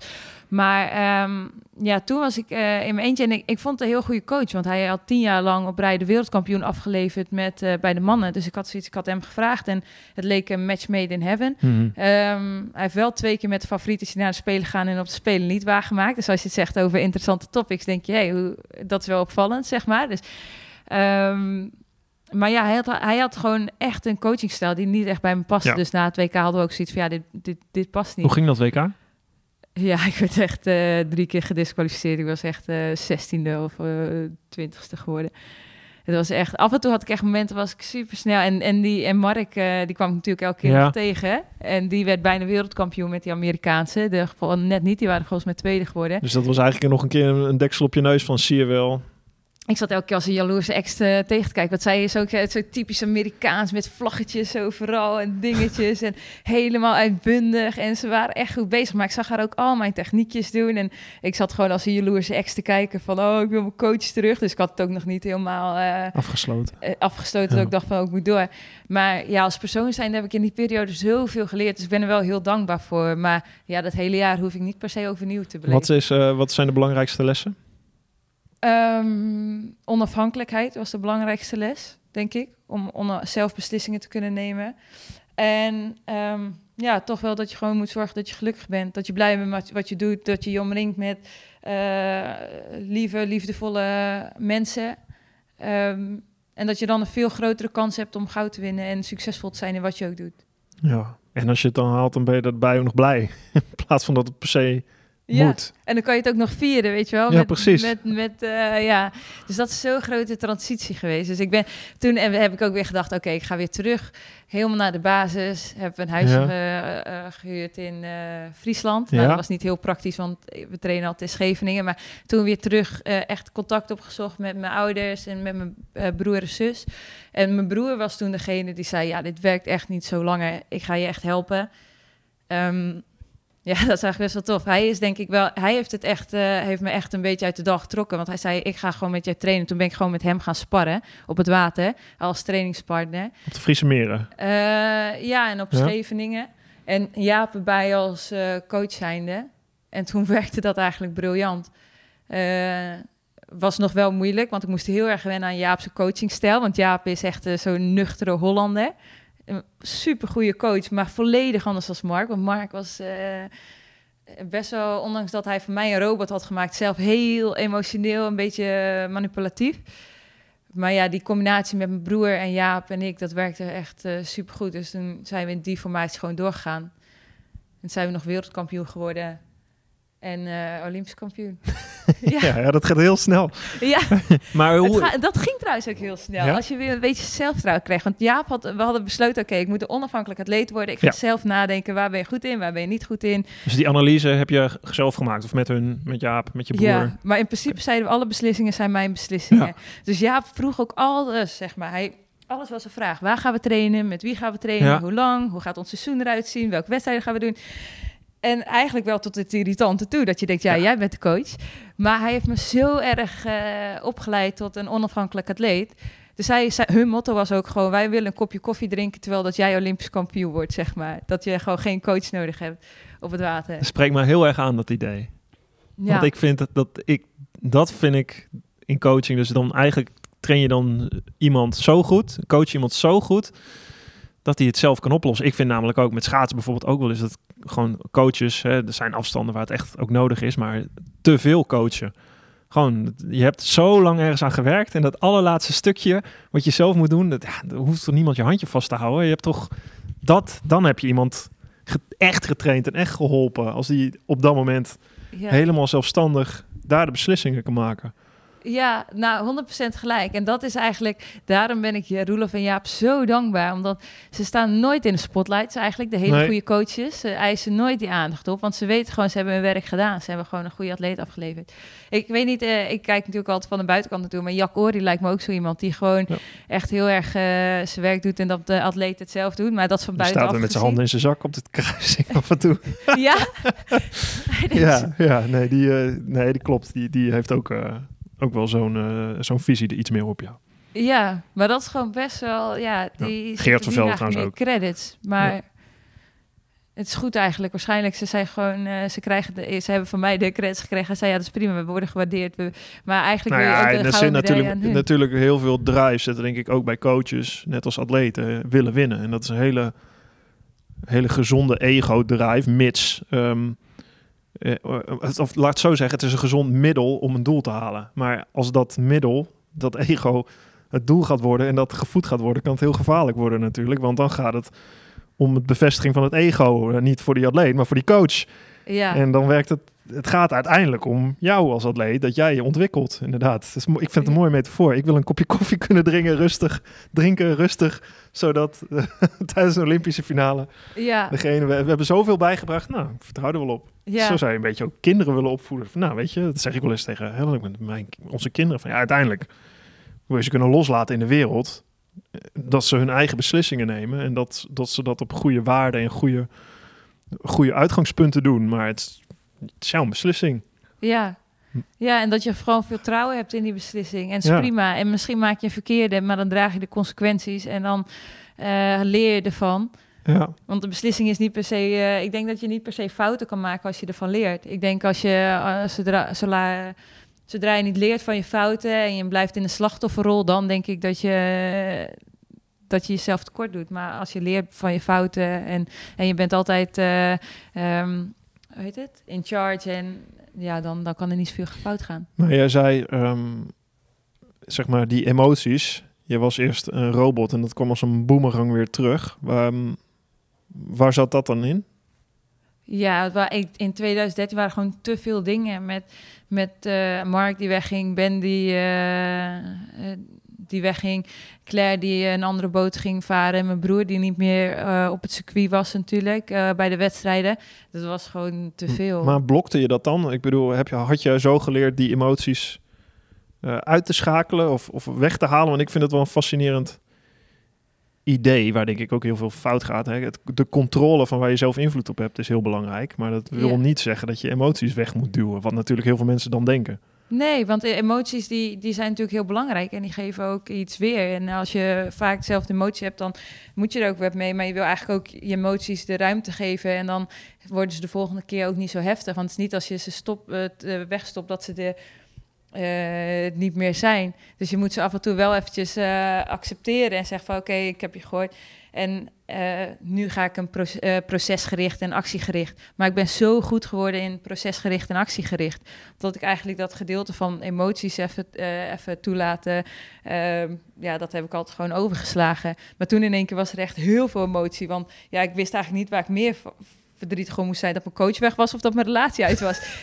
Maar ehm, ja, toen was ik eh, in mijn eentje. En ik, ik vond het een heel goede coach. Want hij had tien jaar lang op rij de wereldkampioen afgeleverd met, eh, bij de mannen. Dus ik had zoiets, ik had hem gevraagd. En het leek een match made in heaven. Mhm. Ehm, hij heeft wel twee keer met de favorieten naar de Spelen gegaan en op de Spelen niet waargemaakt. Dus als je het zegt over interessante topics, denk je, hey, hoe, dat is wel opvallend, zeg maar. Dus, ehm, maar ja, hij had, hij had gewoon echt een coachingstijl die niet echt bij me paste. Ja. Dus na het WK hadden we ook zoiets van, ja, dit, dit, dit past niet. Hoe ging dat WK? Ja, ik werd echt eh, drie keer gedisqualificeerd. Ik was echt eh zestiende of twintigste geworden. Het was echt, af en toe had ik echt momenten, was ik super snel. En, en, die, en Mark, eh, die kwam ik natuurlijk elke keer Ja. nog tegen. En die werd bijna wereldkampioen met die Amerikaanse. De geval net niet, die waren volgens mij tweede geworden. Dus dat was eigenlijk nog een keer een een deksel op je neus van zie je wel. Ik zat elke keer als een jaloerse ex tegen te kijken. Want zij is ook eh, zo typisch Amerikaans met vlaggetjes overal en dingetjes. en helemaal uitbundig. En ze waren echt goed bezig. Maar ik zag haar ook al mijn techniekjes doen. En ik zat gewoon als een jaloerse ex te kijken van... oh, ik wil mijn coach terug. Dus ik had het ook nog niet helemaal eh, Afgesloten. eh, afgestoten. Ja. Dat ik dacht van, oh, ik moet door. Maar ja, als persoon zijn heb ik in die periode zoveel geleerd. Dus ik ben er wel heel dankbaar voor. Maar ja, dat hele jaar hoef ik niet per se overnieuw te beleven. Wat, is, wat zijn de belangrijkste lessen? Ehm, onafhankelijkheid was de belangrijkste les, denk ik. Om zelf beslissingen te kunnen nemen. En ehm, ja, toch wel dat je gewoon moet zorgen dat je gelukkig bent. Dat je blij bent met wat je doet. Dat je je omringt met eh, lieve, liefdevolle mensen. Ehm, en dat je dan een veel grotere kans hebt om goud te winnen en succesvol te zijn in wat je ook doet. Ja. En als je het dan haalt, dan ben je daarbij ook nog blij. In plaats van dat het per se Ja, moet. en dan kan je het ook nog vieren, weet je wel. Ja, met, precies. Met, met, eh, ja. Dus dat is zo'n grote transitie geweest. Dus ik ben, toen heb heb ik ook weer gedacht, oké, ik ga weer terug. Helemaal naar de basis. Heb een huis Ja. eh, eh, gehuurd in Friesland. Ja. Nou, dat was niet heel praktisch, want we trainen altijd in Scheveningen. Maar toen weer terug echt contact opgezocht met mijn ouders en met mijn broer en zus. En mijn broer was toen degene die zei, ja, dit werkt echt niet zo langer. Ik ga je echt helpen. Ehm, ja, dat is eigenlijk best wel tof. Hij is denk ik wel, hij heeft het echt, eh, heeft me echt een beetje uit de dag getrokken. Want hij zei, ik ga gewoon met jou trainen. Toen ben ik gewoon met hem gaan sparren op het water als trainingspartner. Op de Friese meren. Eh, ja, en op Ja. Scheveningen. En Jaap erbij als eh, coach zijnde. En toen werkte dat eigenlijk briljant. Was nog wel moeilijk, want ik moest heel erg wennen aan Jaap's coachingstijl. Want Jaap is echt zo'n nuchtere Hollander. Een supergoeie coach, maar volledig anders als Mark. Want Mark was eh, best wel, ondanks dat hij van mij een robot had gemaakt, zelf heel emotioneel, een beetje eh, manipulatief. Maar ja, die combinatie met mijn broer en Jaap en ik, dat werkte echt super supergoed. Dus toen zijn we in die formatie gewoon doorgegaan. En zijn we nog wereldkampioen geworden. En eh, Olympisch kampioen. ja, Ja, dat gaat heel snel. ja. Maar hoe... ga- dat ging trouwens ook heel snel. Ja? Als je weer een beetje zelfvertrouwen krijgt. Want Jaap had, we hadden besloten, oké, ik moet een onafhankelijk atleet worden. Ik ga Ja. zelf nadenken, waar ben je goed in, waar ben je niet goed in. Dus die analyse heb je zelf gemaakt? Of met hun, met Jaap, met je broer? Ja, maar in principe zeiden we, alle beslissingen zijn mijn beslissingen. Dus Jaap vroeg ook alles, zeg maar. Hij, alles was een vraag. Waar gaan we trainen? Met wie gaan we trainen? Hoe lang? Hoe gaat ons seizoen eruit zien? Welke wedstrijden gaan we doen? En eigenlijk wel tot het irritante toe, dat je denkt, ja, Ja. jij bent de coach. Maar hij heeft me zo erg eh, opgeleid tot een onafhankelijk atleet. Dus hij, zei- hun motto was ook gewoon, wij willen een kopje koffie drinken... terwijl dat jij Olympisch kampioen wordt, zeg maar. Dat je gewoon geen coach nodig hebt op het water. Dat spreekt me heel erg aan, dat idee. Ja. Want ik vind dat, dat ik dat vind ik in coaching. Dus dan eigenlijk train je dan iemand zo goed, coach iemand zo goed dat hij het zelf kan oplossen. Ik vind namelijk ook met schaatsen bijvoorbeeld ook wel eens dat gewoon coaches, hè, er zijn afstanden waar het echt ook nodig is, maar te veel coachen. Gewoon, je hebt zo lang ergens aan gewerkt en dat allerlaatste stukje wat je zelf moet doen, dat, ja, daar hoeft toch niemand je handje vast te houden. Je hebt toch dat, dan heb je iemand ge- echt getraind en echt geholpen als die op dat moment Ja. helemaal zelfstandig daar de beslissingen kan maken. Ja, nou, 100% gelijk. En dat is eigenlijk, daarom ben ik je, Roelof en Jaap, zo dankbaar. Omdat ze staan nooit in de spotlights eigenlijk. De hele Nee. goede coaches. Ze eisen nooit die aandacht op. Want ze weten gewoon, ze hebben hun werk gedaan. Ze hebben gewoon een goede atleet afgeleverd. Ik weet niet, eh, ik kijk natuurlijk altijd van de buitenkant naartoe. Maar Jack Ori lijkt me ook zo iemand die gewoon Ja. echt heel erg eh, zijn werk doet. En dat de atleet het zelf doet. Maar dat is van buitenaf staat er met zijn handen in zijn zak op de kruising af en toe. Ja. Ja, ja nee, die, eh, nee, die klopt. Die, die heeft ook, ook wel zo'n eh, zo'n visie er iets meer op, ja. Ja, maar dat is gewoon best wel... Ja, die Ja, Geert Velde trouwens ook. credits. Maar Ja. het is goed eigenlijk. Waarschijnlijk, ze zijn gewoon... eh, ze, krijgen de, ze hebben van mij de credits gekregen. Hij zei, ja, dat is prima, we worden gewaardeerd. We, maar eigenlijk Nou ja, en er zit natuurlijk, natuurlijk heel veel drive zitten, denk ik, ook bij coaches, net als atleten, willen winnen. En dat is een hele, hele gezonde ego-drive, mits. ehm, eh, of laat het zo zeggen, het is een gezond middel om een doel te halen. Maar als dat middel, dat ego, het doel gaat worden en dat gevoed gaat worden, kan het heel gevaarlijk worden natuurlijk. Want dan gaat het om het bevestiging van het ego. Eh, Niet voor die atleet, maar voor die coach. Ja, En dan werkt het. Het gaat uiteindelijk om jou als atleet, dat jij je ontwikkelt. Inderdaad. Mo- ik vind het een mooie metafoor. Ik wil een kopje koffie kunnen drinken, rustig drinken, rustig, zodat tijdens de Olympische finale ja, degene we, we hebben zoveel bijgebracht. Nou, vertrouw er wel op. ja. Zo zou je een beetje ook kinderen willen opvoeden. Van, nou, weet je, dat zeg ik wel eens tegen hè, met mijn, onze kinderen. Van ja, uiteindelijk wil je ze kunnen loslaten in de wereld, eh, dat ze hun eigen beslissingen nemen en dat, dat ze dat op goede waarden en goede, goede uitgangspunten doen. Maar het, het is jouw beslissing. Ja. ja, en dat je gewoon veel vertrouwen hebt in die beslissing. En is Ja. prima. En misschien maak je een verkeerde, maar dan draag je de consequenties. En dan eh, leer je ervan. Ja, Want de beslissing is niet per se... eh, ik denk dat je niet per se fouten kan maken als je ervan leert. Ik denk als je... eh, zodra, zodra, zodra je niet leert van je fouten en je blijft in de slachtofferrol... dan denk ik dat je, dat je jezelf tekort doet. Maar als je leert van je fouten en, en je bent altijd... eh, hoe heet het? In charge en... Ja, dan, dan kan er niet zoveel fout gaan. maar jij zei, ehm, zeg maar, die emoties. Je was eerst een robot en dat kwam als een boemerang weer terug. Waar zat dat dan in? Ja, in 2013 waren gewoon te veel dingen met, met eh, Mark die wegging, Ben die, eh, eh, die wegging, Claire die een andere boot ging varen en mijn broer die niet meer eh, op het circuit was natuurlijk eh, bij de wedstrijden. Dat was gewoon te veel. Maar blokte je dat dan? Ik bedoel, heb je, had je zo geleerd die emoties eh, uit te schakelen of, of weg te halen? Want ik vind het wel een fascinerend idee, waar denk ik ook heel veel fout gaat. Hè? Het, de controle van waar je zelf invloed op hebt is heel belangrijk. Maar dat wil niet zeggen dat je emoties weg moet duwen. Wat natuurlijk heel veel mensen dan denken. Nee, want de emoties die, die zijn natuurlijk heel belangrijk en die geven ook iets weer. En als je vaak dezelfde emotie hebt, dan moet je er ook wat mee. Maar je wil eigenlijk ook je emoties de ruimte geven en dan worden ze de volgende keer ook niet zo heftig. Want het is niet als je ze stop, eh, wegstopt dat ze er eh, niet meer zijn. Dus je moet ze af en toe wel eventjes eh, accepteren en zeggen van oké, ik heb je gehoord. En eh, nu ga ik een eh, procesgericht en actiegericht. Maar ik ben zo goed geworden in procesgericht en actiegericht dat ik eigenlijk dat gedeelte van emoties even, eh, even toelaten, ehm, ja, dat heb ik altijd gewoon overgeslagen. Maar toen in één keer was er echt heel veel emotie, want ja, ik wist eigenlijk niet waar ik meer v- verdrietig gewoon moest zijn dat mijn coach weg was of dat mijn relatie uit was.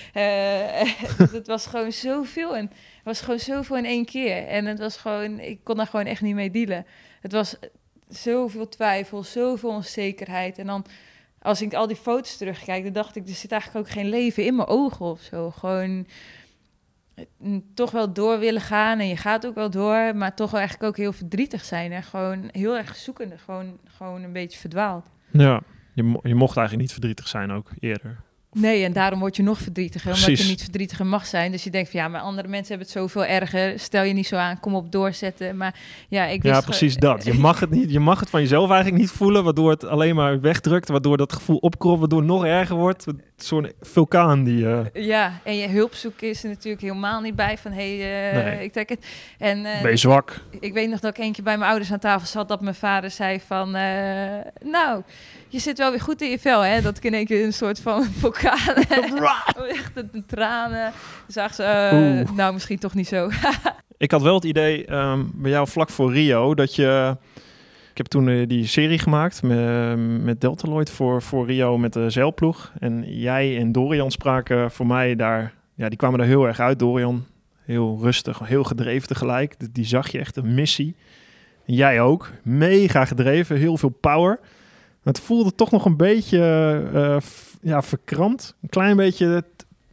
Het was gewoon zoveel en het was gewoon zoveel in één keer. En het was gewoon, ik kon daar gewoon echt niet mee dealen. Het was zoveel twijfel, zoveel onzekerheid. En dan als ik al die foto's terugkijk, dan dacht ik, er zit eigenlijk ook geen leven in mijn ogen of zo. Gewoon eh, toch wel door willen gaan en je gaat ook wel door, maar toch wel eigenlijk ook heel verdrietig zijn en gewoon heel erg zoekende, gewoon, gewoon een beetje verdwaald. Ja, je, je mocht eigenlijk niet verdrietig zijn ook eerder. Nee, en daarom word je nog verdrietiger, omdat je niet verdrietiger mag zijn. Dus je denkt van ja, maar andere mensen hebben het zoveel erger. Stel je niet zo aan, kom op doorzetten. Maar ja, ik wist Ja, precies dat. Je mag, het niet, je mag het van jezelf eigenlijk niet voelen, waardoor het alleen maar wegdrukt, waardoor dat gevoel opkropt, waardoor het nog erger wordt. Zo'n vulkaan die... eh, Ja, en je hulpzoek is er natuurlijk helemaal niet bij van hé, hey, eh, Nee. ik trek het. En eh, ben je zwak? ik weet nog dat ik keer bij mijn ouders aan tafel zat, dat mijn vader zei van, nou, je zit wel weer goed in je vel, hè? Dat ik in één keer een soort van vulkaan, echt de, tranen, zag ze, nou, misschien toch niet zo. Ik had wel het idee ehm, bij jou vlak voor Rio dat je. Ik heb toen eh, die serie gemaakt met, met Deltaloid voor, voor Rio met de zeilploeg. En jij en Dorian spraken voor mij daar. Ja, die kwamen er heel erg uit. Dorian, heel rustig, heel gedreven tegelijk. Die- zag je echt een missie. En jij ook. Mega gedreven, heel veel power. Het voelde toch nog een beetje eh, f- ja, verkrampt. Een klein beetje.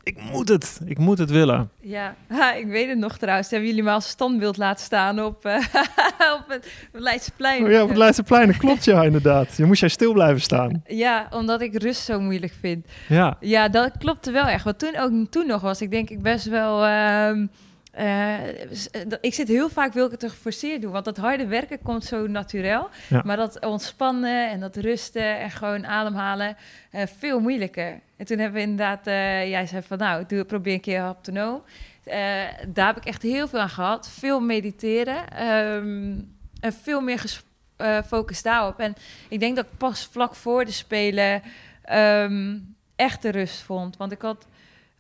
Ik moet het. Ik moet het willen. Ja, ha, ik weet het nog trouwens. Hebben jullie me als standbeeld laten staan op, eh, op het Leidseplein? Oh ja, op het Leidseplein, dat klopt ja, inderdaad. Je moest jij stil blijven staan. Ja, omdat ik rust zo moeilijk vind. Ja, Ja, dat klopte wel echt. Want toen ook toen nog was ik denk ik best wel. ehm, eh, eh, ik zit heel vaak wil ik het te geforceerd doen, want dat harde werken komt zo natuurlijk. Ja. Maar dat ontspannen en dat rusten en gewoon ademhalen, eh, veel moeilijker. En toen hebben we inderdaad, jij zei van nou, doe, probeer een keer haptonoom. Eh daar heb ik echt heel veel aan gehad. Veel mediteren ehm, en veel meer focus daarop. En ik denk dat ik pas vlak voor de Spelen ehm, echt de rust vond. Want ik had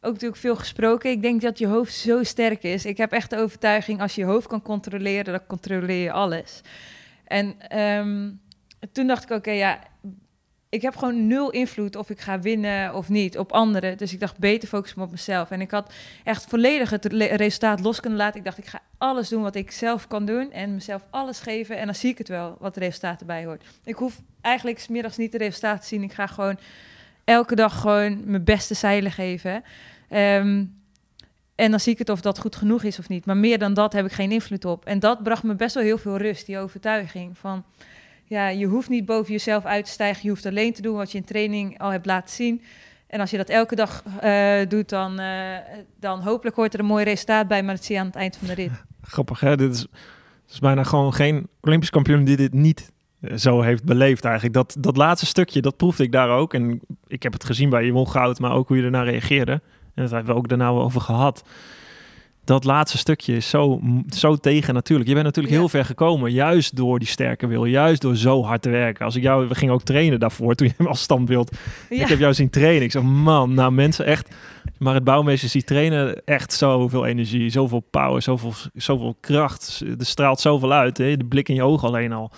ook natuurlijk veel gesproken. Ik denk dat je hoofd zo sterk is. Ik heb echt de overtuiging, als je je hoofd kan controleren, dan controleer je alles. En ehm, toen dacht ik, oké, ja, ik heb gewoon nul invloed of ik ga winnen of niet op anderen. Dus ik dacht, beter focussen op mezelf. En ik had echt volledig het resultaat los kunnen laten. Ik dacht, ik ga alles doen wat ik zelf kan doen en mezelf alles geven. En dan zie ik het wel, wat de resultaat erbij hoort. Ik hoef eigenlijk 's middags niet de resultaten te zien. Ik ga gewoon elke dag gewoon mijn beste zeilen geven. Ehm, en dan zie ik het of dat goed genoeg is of niet. Maar meer dan dat heb ik geen invloed op. En dat bracht me best wel heel veel rust, die overtuiging van... Ja, je hoeft niet boven jezelf uit te stijgen. Je hoeft alleen te doen wat je in training al hebt laten zien. En als je dat elke dag eh, doet, dan, eh, dan hopelijk hoort er een mooi resultaat bij. Maar dat zie je aan het eind van de rit. Grappig, hè? Dit is, is bijna gewoon geen Olympisch kampioen die dit niet zo heeft beleefd eigenlijk. Dat, dat laatste stukje, dat proefde ik daar ook. En ik heb het gezien bij je won goud, maar ook hoe je ernaar reageerde. En dat hebben we ook daarna wel over gehad. Dat laatste stukje is zo, zo tegen natuurlijk. Je bent natuurlijk Ja. heel ver gekomen, juist door die sterke wil. Juist door zo hard te werken. Als ik jou, we gingen ook trainen daarvoor, toen je hem als standbeeld Ja, ik heb jou zien trainen. Ik zeg, man, nou mensen echt... Maar het bouwmeesters die trainen echt zoveel energie, zoveel power, zoveel, zoveel kracht. Er straalt zoveel uit. Hè? De blik in je ogen alleen al.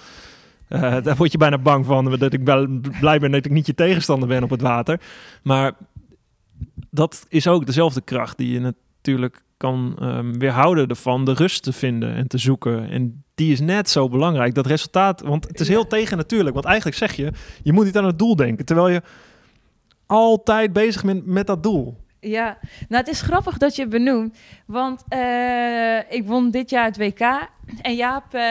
Eh, daar word je bijna bang van. Dat ik wel blij ben dat ik niet je tegenstander ben op het water. Maar dat is ook dezelfde kracht die je natuurlijk kan ehm, weerhouden ervan de rust te vinden en te zoeken. En die is net zo belangrijk. Dat resultaat, want het is heel tegen natuurlijk. Want eigenlijk zeg je, je moet niet aan het doel denken. Terwijl je altijd bezig bent met dat doel. Ja, nou het is grappig dat je het benoemt, want eh, ik won dit jaar het WK en Jaap eh,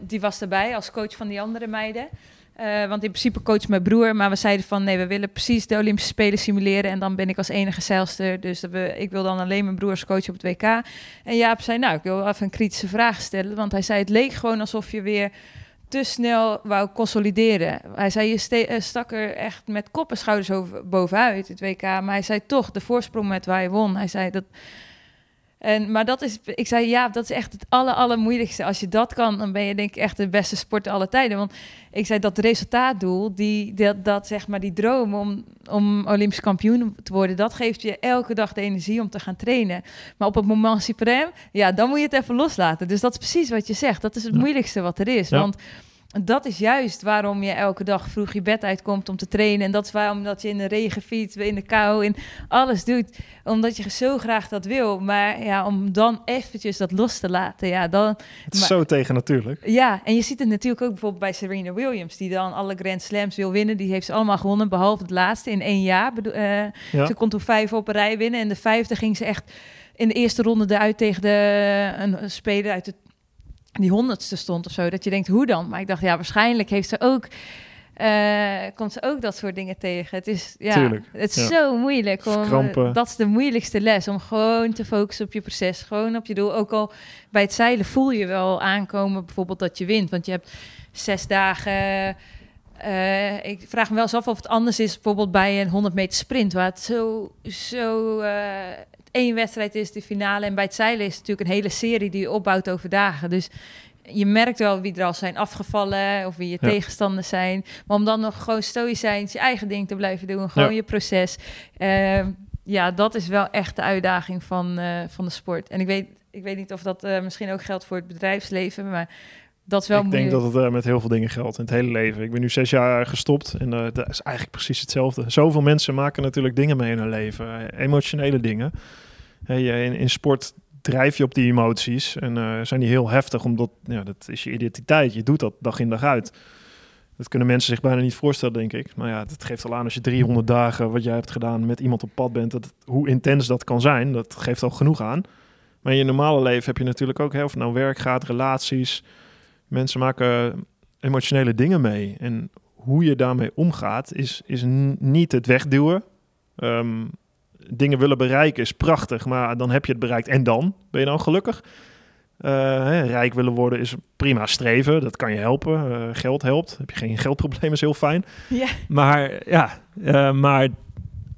die was erbij als coach van die andere meiden. Eh, want in principe coach mijn broer, maar we zeiden van nee, we willen precies de Olympische Spelen simuleren en dan ben ik als enige zeilster, dus dat we, ik wil dan alleen mijn broer als coach op het WK. En Jaap zei nou, ik wil even een kritische vraag stellen, want hij zei het leek gewoon alsof je weer te snel wou consolideren. Hij zei, je eh, stak er echt met kop en schouders over, bovenuit, het WK. Maar hij zei toch, de voorsprong met waar je won. Hij zei dat... En, maar dat is, ik zei, ja, dat is echt het aller, allermoeilijkste. Als je dat kan, dan ben je denk ik echt de beste sporter aller tijden. Want ik zei, dat resultaatdoel, die, dat, dat zeg maar die droom om, om Olympisch kampioen te worden, dat geeft je elke dag de energie om te gaan trainen. Maar op het moment suprem, ja, dan moet je het even loslaten. Dus dat is precies wat je zegt. Dat is het Ja. moeilijkste wat er is. Ja. Want dat is juist waarom je elke dag vroeg je bed uitkomt om te trainen. En dat is waarom dat je in de regen fietst, in de kou, in alles doet. Omdat je zo graag dat wil. Maar ja, om dan eventjes dat los te laten, ja, dan... Het is Maar- zo tegen natuurlijk. Ja, en je ziet het natuurlijk ook bijvoorbeeld bij Serena Williams, die dan alle Grand Slams wil winnen. Die heeft ze allemaal gewonnen, behalve het laatste in één jaar. Bedo- eh, Ja. Ze kon toen vijf op een rij winnen. En de vijfde ging ze echt in de eerste ronde eruit tegen de, een, speler uit de, die honderdste stond of zo. Dat je denkt, hoe dan? Maar ik dacht, ja, waarschijnlijk heeft ze ook... eh, komt ze ook dat soort dingen tegen. Het is, ja, Tuurlijk, het is ja. zo moeilijk. Om, Verkrampen. dat is de moeilijkste les. Om gewoon te focussen op je proces. Gewoon op je doel. Ook al bij het zeilen voel je wel aankomen bijvoorbeeld dat je wint. Want je hebt zes dagen... eh, ik vraag me wel eens af of het anders is bijvoorbeeld bij een 100 meter sprint, waar het zo, zo eh, één wedstrijd is, de finale. En bij het zeilen is het natuurlijk een hele serie die je opbouwt over dagen. Dus je merkt wel wie er al zijn afgevallen of wie je Ja. tegenstanders zijn. Maar om dan nog gewoon stoïcijns je eigen ding te blijven doen, gewoon Ja. je proces. Eh, ja, dat is wel echt de uitdaging van, eh, van de sport. En ik weet, ik weet niet of dat eh, misschien ook geldt voor het bedrijfsleven, maar dat is wel ik denk dat het eh, met heel veel dingen geldt in het hele leven. Ik ben nu zes jaar gestopt en eh, dat is eigenlijk precies hetzelfde. Zoveel mensen maken natuurlijk dingen mee in hun leven, eh, emotionele dingen. Hey, in, in sport drijf je op die emoties en zijn die heel heftig, omdat ja, dat is je identiteit. Je doet dat dag in dag uit. Dat kunnen mensen zich bijna niet voorstellen, denk ik. Maar ja, dat geeft al aan als je 300 dagen wat jij hebt gedaan met iemand op pad bent, dat, hoe intens dat kan zijn, dat geeft al genoeg aan. Maar in je normale leven heb je natuurlijk ook, of het nou werk gaat, relaties, Mensen maken emotionele dingen mee. En hoe je daarmee omgaat, is, is niet het wegduwen. Ehm, dingen willen bereiken is prachtig, maar dan heb je het bereikt en dan ben je dan gelukkig. Eh, hè, rijk willen worden is prima streven, dat kan je helpen. Eh, geld helpt, heb je geen geldprobleem is heel fijn. Ja. Maar ja, eh, maar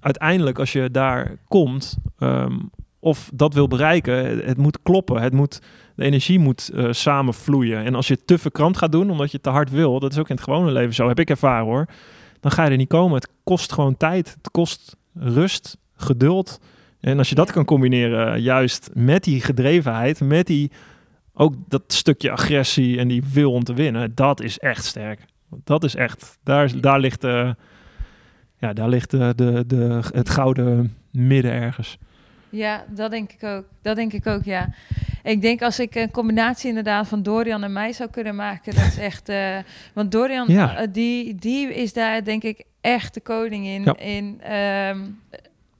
uiteindelijk als je daar komt ehm, of dat wil bereiken, het, het moet kloppen. Het moet, de energie moet eh samenvloeien. En als je te verkrampt gaat doen omdat je het te hard wil, dat is ook in het gewone leven zo, heb ik ervaren hoor. Dan ga je er niet komen. Het kost gewoon tijd. Het kost rust, geduld. En als je dat kan combineren, eh, juist met die gedrevenheid, met die ook dat stukje agressie en die wil om te winnen, dat is echt sterk. Dat is echt, daar, daar ligt, eh, ja, daar ligt de, de, het gouden midden ergens. Ja, dat denk ik ook. Dat denk ik ook, ja. Ik denk als ik een combinatie inderdaad van Dorian en mij zou kunnen maken, dat is echt... eh, want Dorian, Ja. eh, die, die is daar denk ik echt de koning in. Ja. In ehm,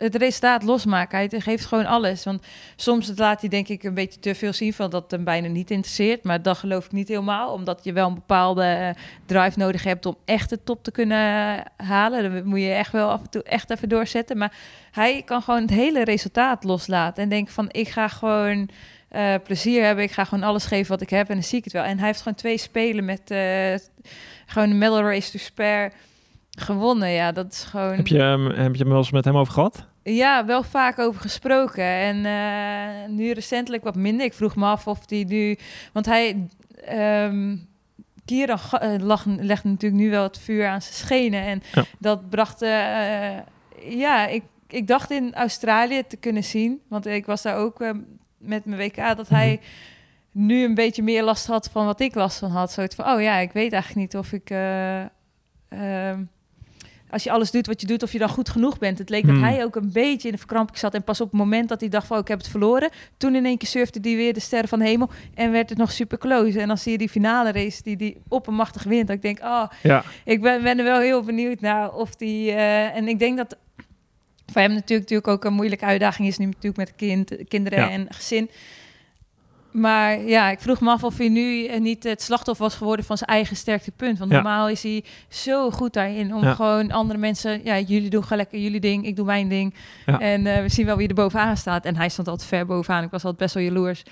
het resultaat losmaken. Hij geeft gewoon alles. Want soms laat hij denk ik een beetje te veel zien van dat hem bijna niet interesseert. Maar dat geloof ik niet helemaal. Omdat je wel een bepaalde eh, drive nodig hebt om echt de top te kunnen halen. Dan moet je echt wel af en toe echt even doorzetten. Maar hij kan gewoon het hele resultaat loslaten. En denken van ik ga gewoon eh, plezier hebben. Ik ga gewoon alles geven wat ik heb. En dan zie ik het wel. En hij heeft gewoon twee spelen met eh, gewoon de medal race to spare gewonnen. Ja, dat is gewoon... Heb je, heb je hem wel eens met hem over gehad? Ja, wel vaak over gesproken. En eh, nu recentelijk wat minder. Ik vroeg me af of hij nu... Want hij... ehm Kieran eh, lag, legt natuurlijk nu wel het vuur aan zijn schenen. En Ja. dat bracht... eh, ja, ik, ik dacht in Australië te kunnen zien. Want ik was daar ook eh, met mijn WK... dat hij nu een beetje meer last had van wat ik last van had. Zoiets van, oh ja, ik weet eigenlijk niet of ik... eh, ehm, als je alles doet wat je doet, of je dan goed genoeg bent. Het leek Hmm. dat hij ook een beetje in de verkramping zat. En pas op het moment dat hij dacht van, oh, ik heb het verloren. Toen in één keer surfde hij weer de sterren van de hemel. En werd het nog super close. En dan zie je die finale race die die oppermachtig wint. Dat ik denk, oh, Ja. ik ben, ben er wel heel benieuwd naar of die... eh, en ik denk dat voor hem natuurlijk, natuurlijk ook een moeilijke uitdaging is. Nu natuurlijk met kind, kinderen Ja. en gezin. Maar ja, ik vroeg me af of hij nu eh, niet het slachtoffer was geworden van zijn eigen sterktepunt. Want Ja. normaal is hij zo goed daarin om Ja. gewoon andere mensen... Ja, jullie doen gewoon lekker jullie ding, ik doe mijn ding. Ja. En eh, we zien wel wie er bovenaan staat. En hij stond altijd ver bovenaan. Ik was altijd best wel jaloers.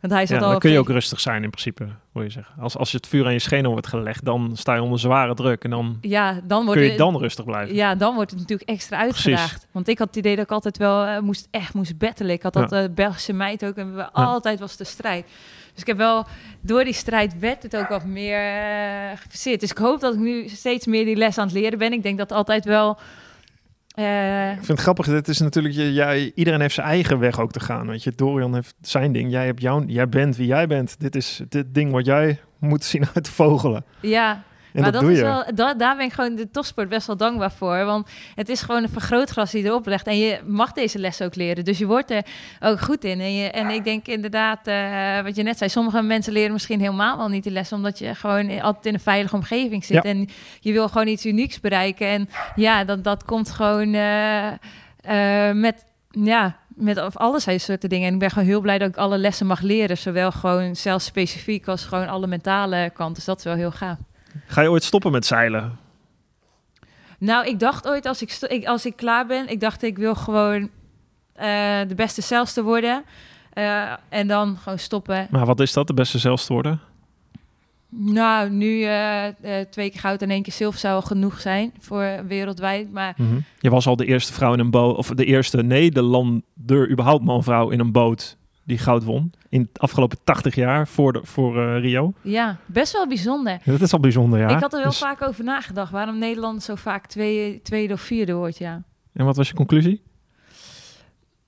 Want hij zat Ja, al... dan kun je ook rustig zijn in principe, je zeggen. Als, als je het vuur aan je schenen wordt gelegd, dan sta je onder zware druk en dan Ja, dan wordt kun je het- dan rustig blijven. Ja, dan wordt het natuurlijk extra Precies. uitgedaagd. Want ik had het idee dat ik altijd wel eh, moest, echt moest battelen. Ik had Ja. dat eh, Belgische meid ook en we altijd was de strijd. Dus ik heb wel, door die strijd werd het ook wat meer gefaseerd. Dus ik hoop dat ik nu steeds meer die les aan het leren ben. Ik denk dat altijd wel... eh, Ik vind het grappig, het is natuurlijk, jij, iedereen heeft zijn eigen weg ook te gaan. Weet je, Dorian heeft zijn ding, jij, hebt jouw, jij bent wie jij bent. Dit is dit ding wat jij moet zien uit vogelen. ja, En maar dat, dat, doe is je. wel, da- daar ben ik gewoon de topsport best wel dankbaar voor. Want het is gewoon een vergrootglas die erop legt. En je mag deze les ook leren. Dus je wordt er ook goed in. En, je, en ik denk inderdaad, eh, wat je net zei, sommige mensen leren misschien helemaal wel niet die les. Omdat je gewoon altijd in een veilige omgeving zit. Ja. En je wil gewoon iets unieks bereiken. En ja, dat, dat komt gewoon eh, eh, met, ja, met of alles soorten dingen. En ik ben gewoon heel blij dat ik alle lessen mag leren. Zowel gewoon zelfs specifiek als gewoon alle mentale kant. Dus dat is wel heel gaaf. Ga je ooit stoppen met zeilen? Nou, ik dacht ooit als ik, als ik klaar ben, ik dacht ik wil gewoon eh, de beste zelfste worden. Eh, en dan gewoon stoppen. Maar wat is dat, de beste zelfs te worden? Nou, nu eh, twee keer goud en één keer zilver zou genoeg zijn voor wereldwijd. Maar Mhm. Je was al de eerste vrouw in een boot, of de eerste Nederlander, überhaupt man-vrouw in een boot die goud won. In het afgelopen 80 jaar voor, de, voor eh, Rio. ja, best wel bijzonder. Dat is al bijzonder, ja. ik had er wel Dus- vaak over nagedacht waarom Nederland zo vaak twee, tweede of vierde wordt, ja. En wat was je conclusie?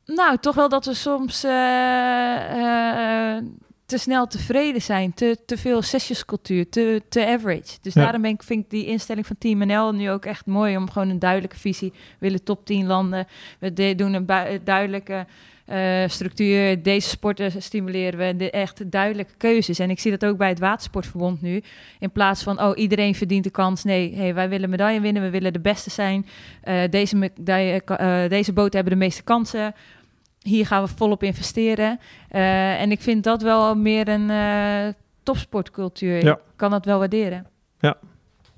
Nou, toch wel dat we soms eh, eh, te snel tevreden zijn. Te, te veel sessiescultuur, te, te average. Dus Ja. daarom ben ik, vind ik die instelling van Team NL nu ook echt mooi... om gewoon een duidelijke visie. We willen top 10 landen. We de- doen een duidelijke eh, structuur. Deze sporten stimuleren we. De echt duidelijke keuzes. En ik zie dat ook bij het Watersportverbond nu. In plaats van, oh, iedereen verdient de kans. Nee, hey, wij willen medaille winnen. We willen de beste zijn. Eh, deze, medaille- eh, deze boten hebben de meeste kansen hier gaan we volop investeren. En ik vind dat wel meer een topsportcultuur. Ja. Ik kan dat wel waarderen.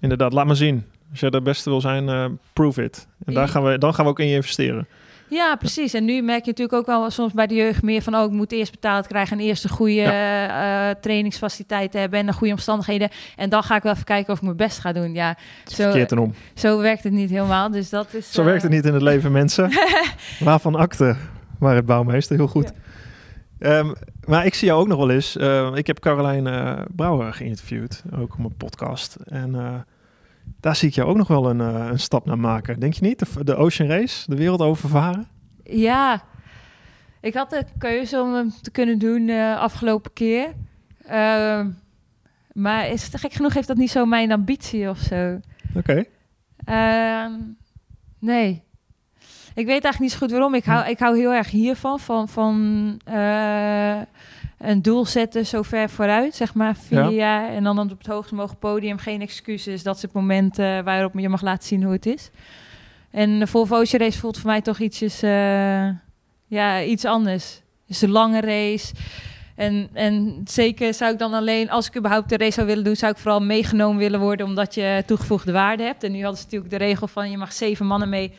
Inderdaad, laat maar zien. Als jij de beste wil zijn, prove it. En daar Ja. gaan we, dan gaan we ook in je investeren. Ja, precies. En nu merk je natuurlijk ook wel soms bij de jeugd meer van... oh, ik moet eerst betaald krijgen en eerst een goede eh, trainingsfaciliteit hebben... en goede omstandigheden. En dan ga ik wel even kijken of ik mijn best ga doen. Ja, zo, Verkeerd en om. zo werkt het niet helemaal. Dus dat is... Zo eh, werkt het niet in het leven, mensen. Waarvan akte, waar het bouwmeester, heel goed. Ehm, maar ik zie jou ook nog wel eens. eh, ik heb Caroline eh, Brouwer geïnterviewd, ook op mijn podcast. En eh, daar zie ik jou ook nog wel een, eh, een stap naar maken. Denk je niet? De, de Ocean Race, de wereld overvaren? Ja, ik had de keuze om hem te kunnen doen eh afgelopen keer. Ehm, maar is het gek genoeg heeft dat niet zo mijn ambitie of zo. Oké. Ehm, nee. Ik weet eigenlijk niet zo goed waarom. Ik hou, ik hou heel erg hiervan. Van, van eh, een doel zetten zo ver vooruit, zeg maar vier Ja. jaar. En dan op het hoogst mogelijk podium. Geen excuses. Dat is het moment eh, waarop je mag laten zien hoe het is. En de Volvo Ocean Race voelt voor mij toch ietsjes, eh, ja, iets anders. Het is een lange race. En, en zeker zou ik dan alleen, als ik überhaupt de race zou willen doen, zou ik vooral meegenomen willen worden, omdat je toegevoegde waarde hebt. En nu hadden ze natuurlijk de regel van je mag zeven mannen mee,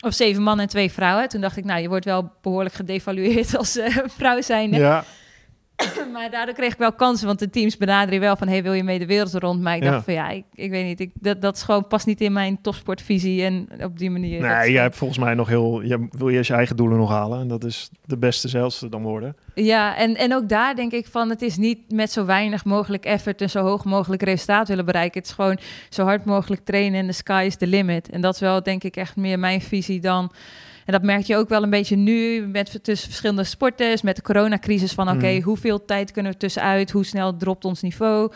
of zeven mannen en twee vrouwen. Toen dacht ik, nou, je wordt wel behoorlijk gedevalueerd als eh, vrouw zijn. Ja, Maar daardoor kreeg ik wel kansen, want de teams benaderen je wel van, hey, wil je mee de wereld rond? Maar ik Ja. dacht van, ja, ik, ik weet niet, ik, dat, dat is gewoon past niet in mijn topsportvisie en op die manier. nee, jij hebt volgens mij nog heel... Je wil eerst je eigen doelen nog halen. En dat is de beste zelfs dan worden. Ja, en, en ook daar denk ik van, het is niet met zo weinig mogelijk effort en zo hoog mogelijk resultaat willen bereiken. Het is gewoon zo hard mogelijk trainen en de sky is the limit. En dat is wel denk ik echt meer mijn visie dan... En dat merk je ook wel een beetje nu met tussen verschillende sporters, met de coronacrisis van oké, Mm. hoeveel tijd kunnen we tussenuit, hoe snel dropt ons niveau?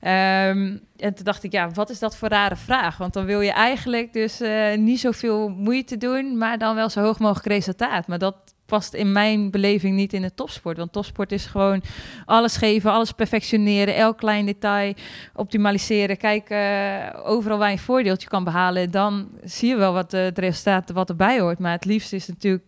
Ehm, en toen dacht ik, ja, wat is dat voor rare vraag? Want dan wil je eigenlijk dus eh, niet zoveel moeite doen, maar dan wel zo hoog mogelijk resultaat. Maar dat past in mijn beleving niet in de topsport. Want topsport is gewoon alles geven, alles perfectioneren, elk klein detail optimaliseren. Kijken overal waar je een voordeeltje kan behalen. Dan zie je wel wat eh, het resultaat wat erbij hoort. Maar het liefst is natuurlijk,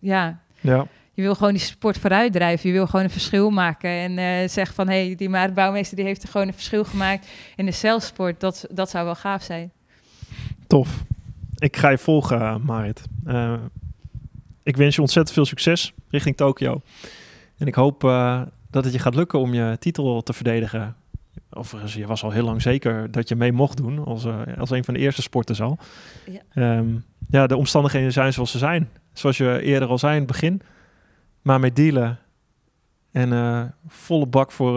ja, Ja. je wil gewoon die sport vooruit drijven. Je wil gewoon een verschil maken. En eh zeg van, hé, hey, die Maarten Bouwmeester die heeft er gewoon een verschil gemaakt in de celsport. Dat, dat zou wel gaaf zijn. Tof. Ik ga je volgen, eh, Marit. Eh, ik wens je ontzettend veel succes richting Tokio. En ik hoop eh, dat het je gaat lukken om je titel te verdedigen. Overigens, je was al heel lang zeker dat je mee mocht doen als, eh, als een van de eerste sporters al. Ja. Ehm, ja, de omstandigheden zijn zoals ze zijn. Zoals je eerder al zei in het begin. Maar met dealen en eh, volle bak voor,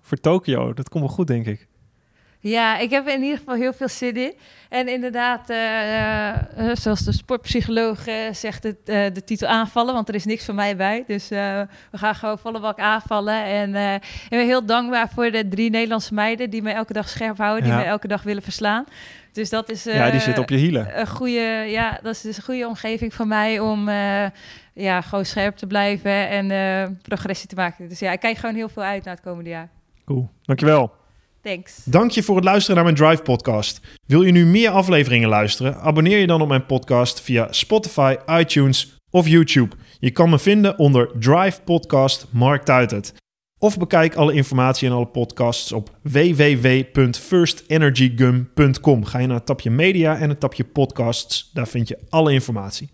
voor Tokio. Dat komt wel goed, denk ik. Ja, ik heb in ieder geval heel veel zin in. En inderdaad, eh, eh, zoals de sportpsycholoog eh, zegt, het, eh, de titel aanvallen, want er is niks van mij bij. Dus eh, we gaan gewoon volle bak aanvallen. En eh, ik ben heel dankbaar voor de drie Nederlandse meiden die mij elke dag scherp houden, die mij elke dag willen verslaan. Dus dat is ja, die eh, zit op je hielen. een goede, ja, dat is dus een goede omgeving voor mij om eh, ja, gewoon scherp te blijven en eh, progressie te maken. Dus ja, ik kijk gewoon heel veel uit naar het komende jaar. Cool. Dankjewel. Thanks. Dank je voor het luisteren naar mijn Drive podcast. Wil je nu meer afleveringen luisteren? Abonneer je dan op mijn podcast via Spotify, iTunes of YouTube. Je kan me vinden onder Drive Podcast Mark Tuitert. Of bekijk alle informatie en alle podcasts op www.firstenergygum.com. Ga je naar het tapje media en het tapje podcasts. Daar vind je alle informatie.